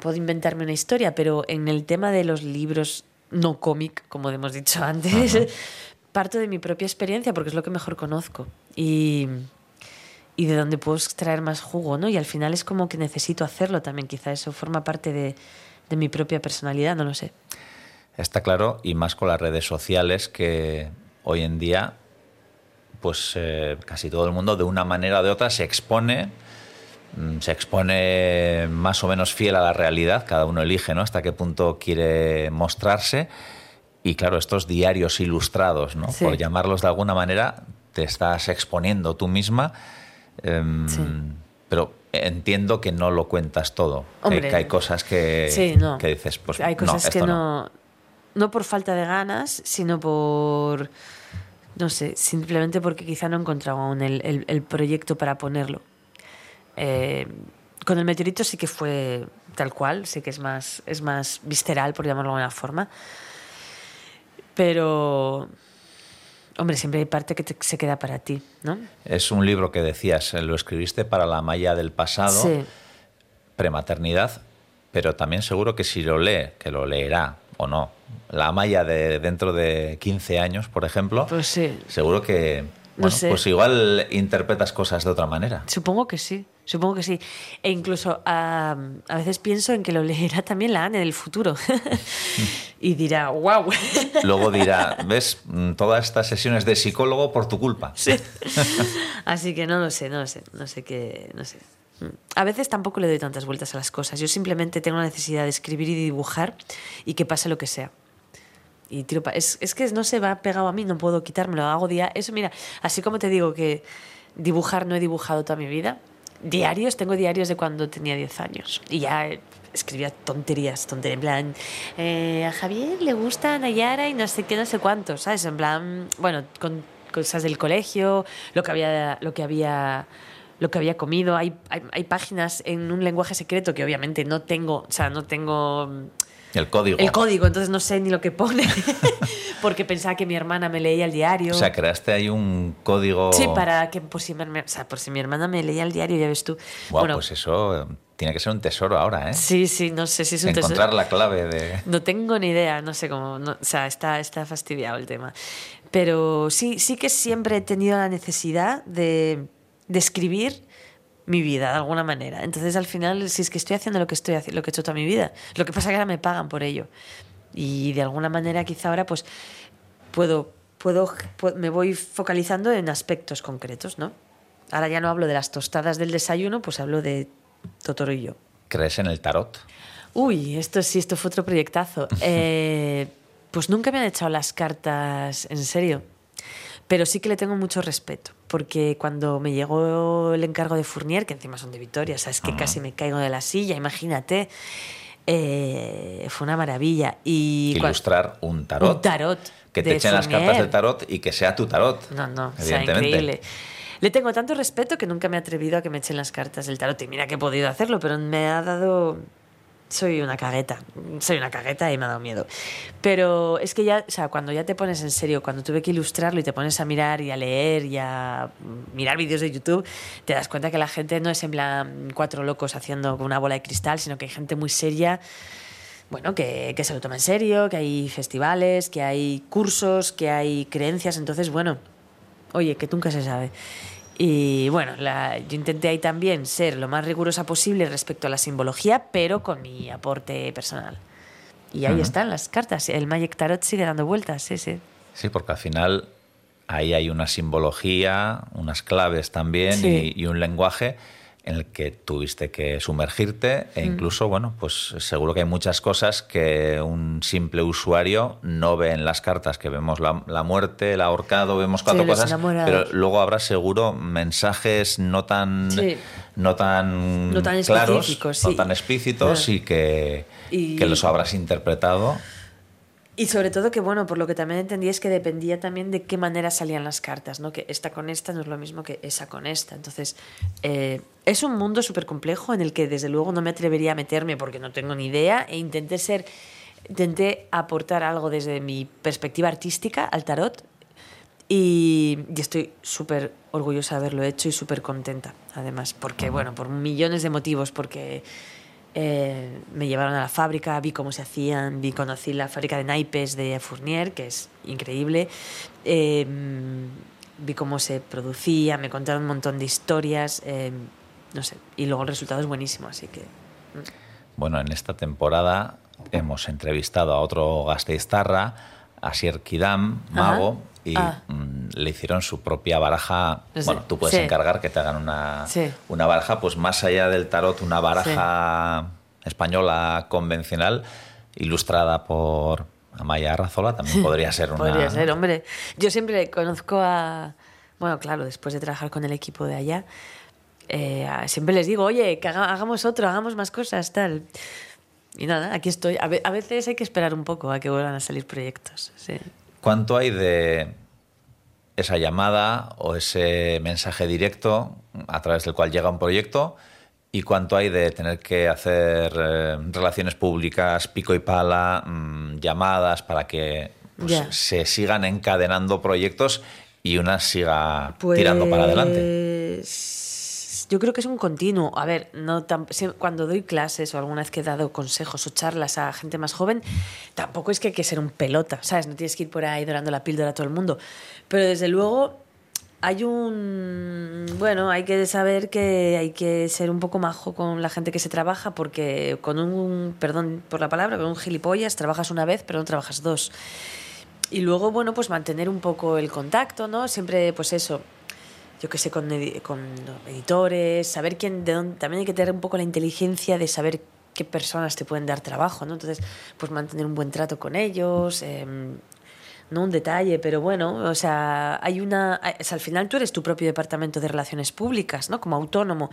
puedo inventarme una historia, pero en el tema de los libros no cómic, como hemos dicho *laughs* antes, parto de mi propia experiencia porque es lo que mejor conozco. Y y de donde puedo extraer más jugo, ¿no? Y al final es como que necesito hacerlo también, quizá eso forma parte de, de mi propia personalidad, no lo sé. Está claro, y más con las redes sociales que hoy en día, pues eh, casi todo el mundo de una manera o de otra se expone, mm, se expone más o menos fiel a la realidad, cada uno elige ¿no? hasta qué punto quiere mostrarse. Y claro, estos diarios ilustrados, ¿no? por llamarlos de alguna manera, te estás exponiendo tú misma. Em, pero entiendo que no lo cuentas todo. que, hay cosas que, que dices, pues hay cosas que no, no, por falta de ganas, sino por no sé, simplemente porque quizá no he encontrado aún el, el, proyecto para ponerlo. Eh, con el meteorito sí que fue tal cual, sé que es más, es más visceral, por llamarlo de alguna forma. Pero Hombre, siempre hay parte que se queda para ti, ¿no? Es un libro que decías, eh, lo escribiste para la Maya del pasado, prematernidad, pero también seguro que si lo lee, que lo leerá o no, la Maya de dentro de 15 años, por ejemplo, pues sí. seguro que bueno, pues igual interpretas cosas de otra manera. Supongo que sí. Supongo que sí. E incluso a veces pienso en que lo leerá también la Anne del futuro. *laughs* y dirá, wow. *laughs* Luego dirá, ves, todas estas sesiones de psicólogo por tu culpa. Sí. Así que no lo sé, no lo sé, no sé qué, no sé. Mm. A veces tampoco le doy tantas vueltas a las cosas. Yo simplemente tengo la necesidad de escribir y dibujar y que pase lo que sea. Y tiro es, es que no se va pegado a mí, no puedo quitármelo. Hago día. Eso, mira, así como te digo que dibujar no he dibujado toda mi vida, diarios, tengo diarios de cuando tenía 10 años. Y ya escribía tonterías, tonterías, en plan, eh, a Javier le gusta Nayara y no sé qué, no sé cuánto, ¿sabes? En plan, bueno, con cosas del colegio, lo que había, lo que había, lo que había comido. Hay, hay, hay páginas en un lenguaje secreto que obviamente no tengo, o sea, no tengo el código. El código, entonces no sé ni lo que pone, *laughs* porque pensaba que mi hermana me leía el diario. O sea, creaste ahí un código. Sí, para que por si, o sea, por si mi hermana me leía el diario, ya ves tú. bueno, pues eso tiene que ser un tesoro ahora, ¿eh? Sí, sí, no sé si es un Encontrar tesoro. Encontrar la clave de. No tengo ni idea, no sé cómo. o sea, está, está fastidiado el tema. Pero sí, sí que siempre he tenido la necesidad de, de escribir mi vida de alguna manera. Entonces al final, si es que estoy haciendo lo que estoy haciendo, lo que he hecho toda mi vida, lo que pasa es que ahora me pagan por ello. Y de alguna manera quizá ahora pues puedo, puedo, me voy focalizando en aspectos concretos, ¿no? Ahora ya no hablo de las tostadas del desayuno, pues hablo de Totoro y yo. ¿Crees en el tarot? Uy, esto sí, esto fue otro proyectazo. *laughs* Eh, pues nunca me han echado las cartas en serio. Pero sí que le tengo mucho respeto, porque cuando me llegó el encargo de Fournier, que encima son de Vitoria, sabes que casi me caigo de la silla, imagínate, eh, fue una maravilla. Y Ilustrar un tarot. Un tarot. Que te echen las cartas del tarot y que sea tu tarot. No, no, o sea, increíble. Le tengo tanto respeto que nunca me he atrevido a que me echen las cartas del tarot. Y mira que he podido hacerlo, pero me ha dado soy una cagueta, soy una cagueta y me ha dado miedo. Pero es que ya, o sea, cuando ya te pones en serio, cuando tuve que ilustrarlo y te pones a mirar y a leer y a mirar vídeos de YouTube, te das cuenta que la gente no es en plan cuatro locos haciendo una bola de cristal, sino que hay gente muy seria. Bueno, que, que se lo toma en serio, que hay festivales, que hay cursos, que hay creencias. Entonces, bueno, oye, que nunca se sabe. Y bueno, yo intenté ahí también ser lo más rigurosa posible respecto a la simbología, pero con mi aporte personal. Y ahí están las cartas. El Magic Tarot sigue dando vueltas, sí, sí. Sí, porque al final ahí hay una simbología, unas claves también y, un lenguaje en el que tuviste que sumergirte e incluso, bueno, pues seguro que hay muchas cosas que un simple usuario no ve en las cartas, que vemos la, la muerte, el ahorcado, vemos cuatro Sí, cosas, pero luego habrá seguro mensajes no tan, Sí. no tan, No tan claros, no tan explícitos Claro. y que, Y- que los habrás interpretado. Y sobre todo que, bueno, por lo que también entendí es que dependía también de qué manera salían las cartas, ¿no? Que esta con esta no es lo mismo que esa con esta. Entonces, eh, es un mundo súper complejo en el que desde luego no me atrevería a meterme porque no tengo ni idea e intenté ser, intenté aportar algo desde mi perspectiva artística al tarot y, y estoy súper orgullosa de haberlo hecho y súper contenta, además, porque, bueno, por millones de motivos, porque eh, me llevaron a la fábrica, vi cómo se hacían, vi, conocí la fábrica de naipes de Fournier, que es increíble, eh, vi cómo se producía, me contaron un montón de historias, eh, no sé, y luego el resultado es buenísimo, así que... Bueno, en esta temporada hemos entrevistado a otro Gasteiztarra, a Sier Kidam, mago, y Ah. mm, le hicieron su propia baraja. Sí, Bueno, tú puedes sí. encargar que te hagan una, Sí. una baraja, pues más allá del tarot, una baraja española convencional, ilustrada por Amaya Arrazola, también *laughs* podría ser una. Podría ser, hombre. Yo siempre conozco a. Bueno, claro, después de trabajar con el equipo de allá, eh, siempre les digo, oye, que haga- hagamos otro, hagamos más cosas, tal. Y nada, aquí estoy. A, ve- a veces hay que esperar un poco a que vuelvan a salir proyectos. Sí. ¿Cuánto hay de esa llamada o ese mensaje directo a través del cual llega un proyecto? ¿Y cuánto hay de tener que hacer eh, relaciones públicas, pico y pala, mm, llamadas para que pues, se sigan encadenando proyectos y una siga tirando para adelante? Yo creo que es un continuo. A ver, no cuando doy clases o alguna vez que he dado consejos o charlas a gente más joven, tampoco es que hay que ser un pelota, ¿sabes? No tienes que ir por ahí dorando la píldora a todo el mundo. Pero desde luego hay un... Bueno, hay que saber que hay que ser un poco majo con la gente que se trabaja porque con un, perdón por la palabra, con un gilipollas trabajas una vez pero no trabajas dos. Y luego, bueno, pues mantener un poco el contacto, ¿no? Siempre, pues eso, yo qué sé, con, con editores, saber quién, de dónde, también hay que tener un poco la inteligencia de saber qué personas te pueden dar trabajo, ¿no? Entonces, pues mantener un buen trato con ellos, em, no un detalle, pero bueno, o sea, hay una, o al final tú eres tu propio departamento de relaciones públicas, ¿no? Como autónomo.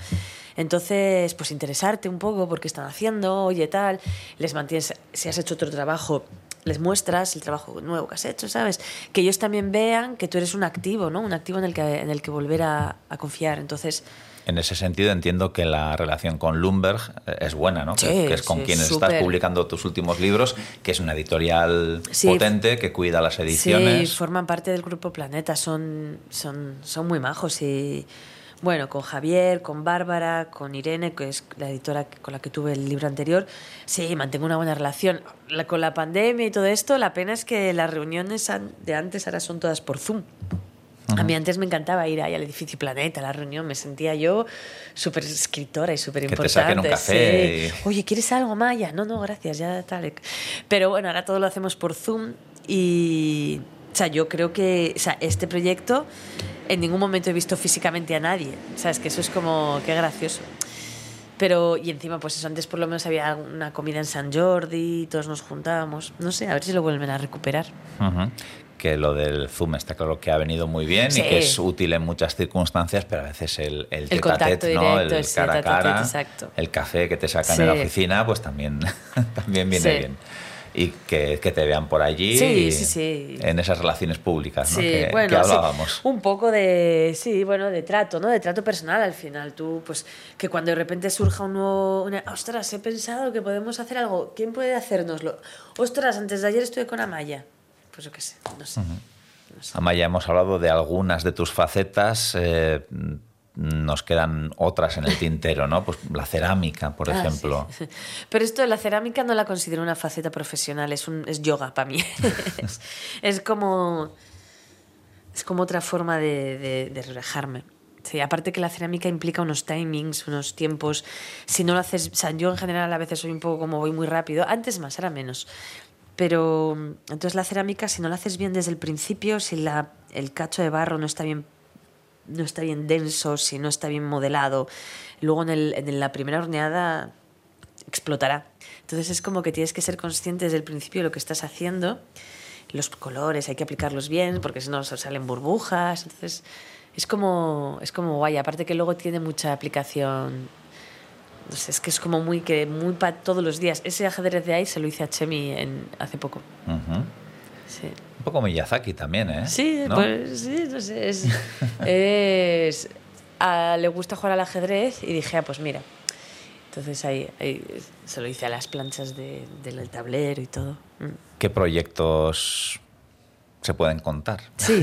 Entonces, pues interesarte un poco por qué están haciendo, oye, tal, les mantienes, si has hecho otro trabajo, les muestras el trabajo nuevo que has hecho, ¿sabes? Que ellos también vean que tú eres un activo, ¿no? Un activo en el que, en el que volver a, a confiar. Entonces, En ese sentido entiendo que la relación con Lumberg eh, es buena, ¿no? Que- Sí, que es con sí, súper. estás publicando tus últimos libros, que es una editorial Sí. potente que cuida las ediciones. Sí, forman parte del Grupo Planeta, son, son, son muy majos y bueno, con Javier, con Bárbara, con Irene, que es la editora con la que tuve el libro anterior, sí, mantengo una buena relación. La- con la pandemia y todo esto, la pena es que las reuniones de antes ahora son todas por Zoom. A mí antes me encantaba ir ahí al edificio Planeta, a la reunión, me sentía yo súper escritora y súper importante. saquen un café sí. Oye, ¿quieres algo, Maya? No, no, gracias, ya tal. Pero bueno, ahora todo lo hacemos por Zoom y, sea, yo creo que, o sea, este proyecto en ningún momento he visto físicamente a nadie, ¿sabes? Que eso es como, qué gracioso. Pero, y encima, pues eso, antes por lo menos había una comida en San Jordi, todos nos juntábamos. No sé, a ver si lo vuelven a recuperar. Ujú. Que lo del Zoom está claro que ha venido muy bien Sí. y que es útil en muchas circunstancias, pero a veces el, el, El contacto tete, ¿no? directo, el sí, cara a cara, exacto. el café que te sacan Sí. en la oficina, pues también, *laughs* también viene Sí. bien. Y que, que te vean por allí Sí, sí, sí. en esas relaciones públicas, ¿no? Que, bueno, que hablábamos. un poco de, sí, bueno, de trato, ¿no? De trato personal al final. Tú, pues, que cuando de repente surja un nuevo, una, ostras, he pensado que podemos hacer algo, ¿quién puede hacérnoslo? Ostras, antes de ayer estuve con Amaya. Pues yo qué sé, no sé. no sé. Amaya, hemos hablado de algunas de tus facetas. eh, nos quedan otras en el tintero, ¿no? Pues la cerámica, por Ah, ejemplo. sí. Pero esto de la cerámica no la considero una faceta profesional, es, un, es yoga para mí. *laughs* es, es como. Es como otra forma de, de, de relajarme. Sí, aparte que la cerámica implica unos timings, unos tiempos. Si no lo haces. O sea, yo en general a veces soy un poco como voy muy rápido. Antes más, ahora menos. Pero entonces la cerámica, si no la haces bien desde el principio, si la, el cacho de barro no está bien no está bien denso, si no está bien modelado, luego en, el, en la primera horneada explotará. Entonces es como que tienes que ser consciente desde el principio de lo que estás haciendo, los colores hay que aplicarlos bien porque si no salen burbujas, entonces es como, es como guay, aparte que luego tiene mucha aplicación no sé, es que es como muy que muy para todos los días. Ese ajedrez de ahí se lo hice a Chemi hace poco. Ujú. Sí. Un poco Miyazaki también, ¿eh? Sí, ¿No? pues sí, no sé. Es, *laughs* es- a- le gusta jugar al ajedrez y dije, ah, pues mira. Entonces ahí, ahí se lo hice a las planchas de- del tablero y todo. Mm. ¿Qué proyectos se pueden contar? Sí.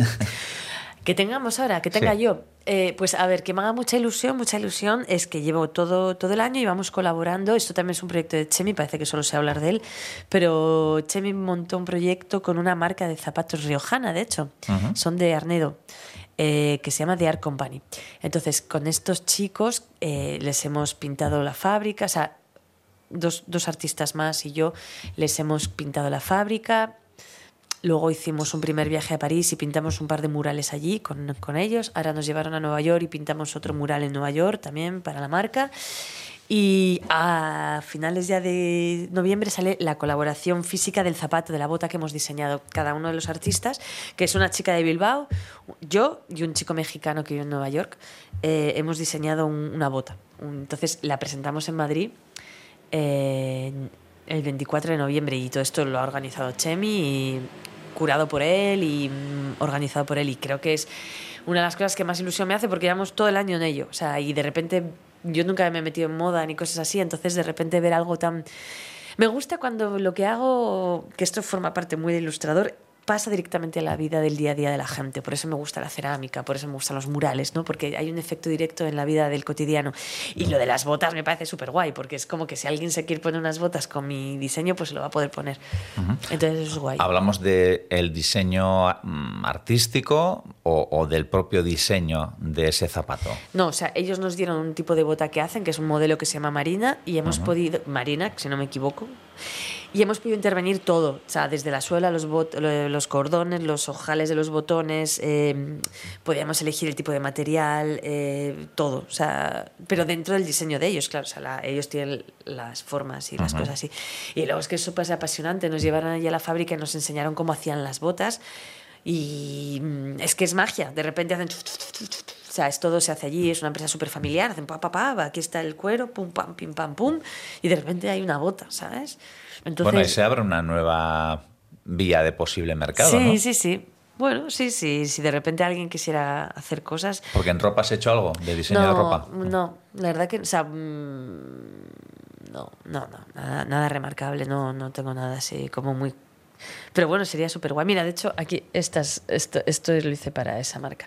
*laughs* que tengamos ahora, que tenga Sí. yo. Eh, pues a ver, que me haga mucha ilusión, mucha ilusión es que llevo todo, todo el año y vamos colaborando. Esto también es un proyecto de Chemi, parece que solo sé hablar de él, pero Chemi montó un proyecto con una marca de zapatos riojana, de hecho, son de Arnedo. eh, que se llama The Art Company. Entonces, con estos chicos eh, les hemos pintado la fábrica, o sea, dos, dos artistas más y yo les hemos pintado la fábrica, Luego hicimos un primer viaje a París y pintamos un par de murales allí con, con ellos. Ahora nos llevaron a Nueva York y pintamos otro mural en Nueva York también para la marca. Y a finales ya de noviembre sale la colaboración física del zapato, de la bota que hemos diseñado cada uno de los artistas, que es una chica de Bilbao, yo y un chico mexicano que vive en Nueva York. eh, hemos diseñado un- una bota. Entonces la presentamos en Madrid eh, el 24 de noviembre y todo esto lo ha organizado Chemi y curado por él y mm, organizado por él. Y creo que es una de las cosas que más ilusión me hace porque llevamos todo el año en ello. O sea y de repente yo nunca me he metido en moda ni cosas así entonces de repente ver algo tan me gusta cuando lo que hago que esto forma parte muy de ilustrador pasa directamente a la vida del día a día de la gente. Por eso me gusta la cerámica, por eso me gustan los murales, ¿no? Porque hay un efecto directo en la vida del cotidiano. Y lo de las botas me parece súper guay, porque es como que si alguien se quiere poner unas botas con mi diseño, pues lo va a poder poner. Entonces eso es guay. ¿Hablamos del el diseño mm, artístico o, o del propio diseño de ese zapato? No, o sea, ellos nos dieron un tipo de bota que hacen, que es un modelo que se llama Marina, y hemos podido, Marina, si no me equivoco, y hemos podido intervenir todo, o sea, desde la suela, los, los cordones, los ojales de los botones, eh, podíamos elegir el tipo de material, eh, todo, o sea, pero dentro del diseño de ellos, claro, o sea, la- ellos tienen las formas y las cosas así. Y luego es que es súper apasionante, nos llevaron allí a la fábrica y nos enseñaron cómo hacían las botas. Y mm, es que es magia. De repente hacen. O sea, es todo se hace allí, es una empresa súper familiar. Hacen pa, pa, pa, aquí está el cuero, pum, pam, pim, pam, pum. Y de repente hay una bota, ¿sabes? Entonces, Bueno, y se abre una nueva vía de posible mercado, sí, ¿no? sí, sí. Bueno, sí, sí. Si de repente alguien quisiera hacer cosas. Porque en ropa has hecho algo de diseño no, de ropa. No, la verdad que. O sea, mm, no, no, no. Nada, nada remarcable. No, no tengo nada así como muy. Pero bueno, sería súper guay. Mira, de hecho, aquí estas, esto, esto lo hice para esa marca.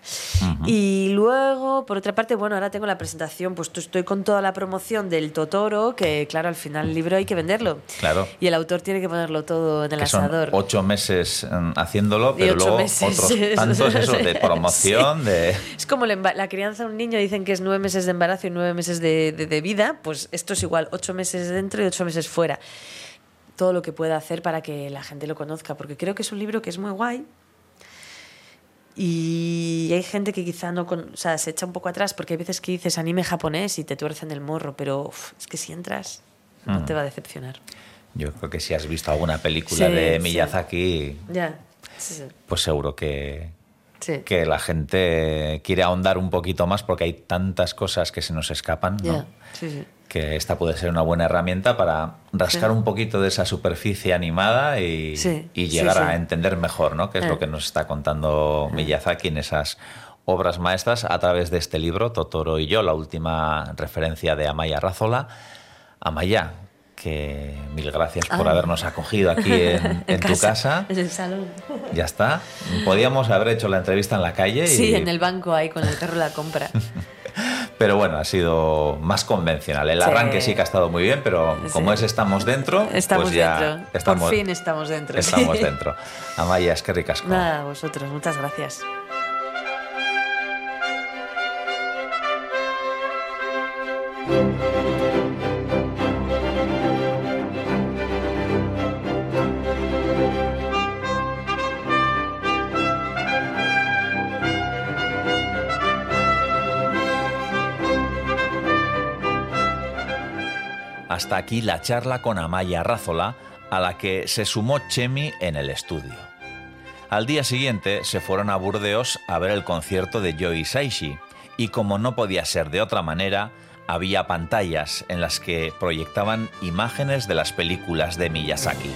Y luego, por otra parte, bueno, ahora tengo la presentación, pues estoy con toda la promoción del Totoro, que claro, al final el libro hay que venderlo. Claro. Y el autor tiene que ponerlo todo en el que son asador. ocho meses mm, haciéndolo, pero luego meses, otros *laughs* tantos eso, de promoción, de... Es como la, crianza de un niño, dicen que es nueve meses de embarazo y nueve meses de, de- de vida, pues esto es igual, ocho meses dentro y ocho meses fuera. Todo lo que pueda hacer para que la gente lo conozca, porque creo que es un libro que es muy guay. Y hay gente que quizá no con- o sea, se echa un poco atrás, porque hay veces que dices anime japonés y te tuercen el morro, pero uf, es que si entras no Mm. te va a decepcionar. Yo creo que si has visto alguna película Sí, de sí. Miyazaki, Ya, sí, pues seguro que, que la gente quiere ahondar un poquito más porque hay tantas cosas que se nos escapan. Que esta puede ser una buena herramienta para rascar Sí. un poquito de esa superficie animada y, Sí, y sí, llegar sí. a entender mejor, ¿no? Que es Eh. lo que nos está contando Miyazaki en esas obras maestras a través de este libro, Totoro y yo, la última referencia de Amaya Razola. Amaya, que mil gracias por Ah. habernos acogido aquí *laughs* en, en tu casa. En el salón. Ya está. Podíamos haber hecho la entrevista en la calle. Y, Sí, en el banco ahí con el carro de la compra. *laughs* Pero bueno, ha sido más convencional. El Sí. arranque sí que ha estado muy bien, pero como Sí. es estamos dentro, Estamos pues ya dentro. estamos, Por fin estamos dentro. sí. estamos dentro. Amaya, es que ricasco. Nada, a vosotros, muchas gracias. Hasta aquí la charla con Amaya Rázola, a la que se sumó Chemi en el estudio. Al día siguiente se fueron a Burdeos a ver el concierto de Joey Saishi, y como no podía ser de otra manera, había pantallas en las que proyectaban imágenes de las películas de Miyazaki.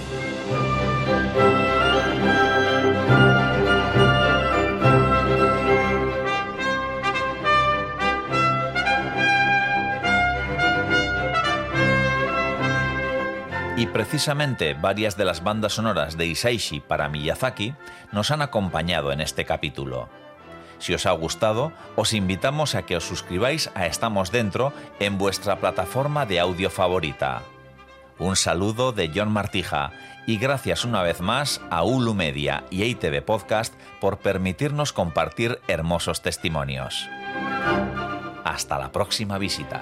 Y precisamente varias de las bandas sonoras de Isaishi para Miyazaki nos han acompañado en este capítulo. Si os ha gustado, os invitamos a que os suscribáis a Estamos Dentro en vuestra plataforma de audio favorita. Un saludo de John Martija y gracias una vez más a Ulu Media y ITV Podcast por permitirnos compartir hermosos testimonios. Hasta la próxima visita.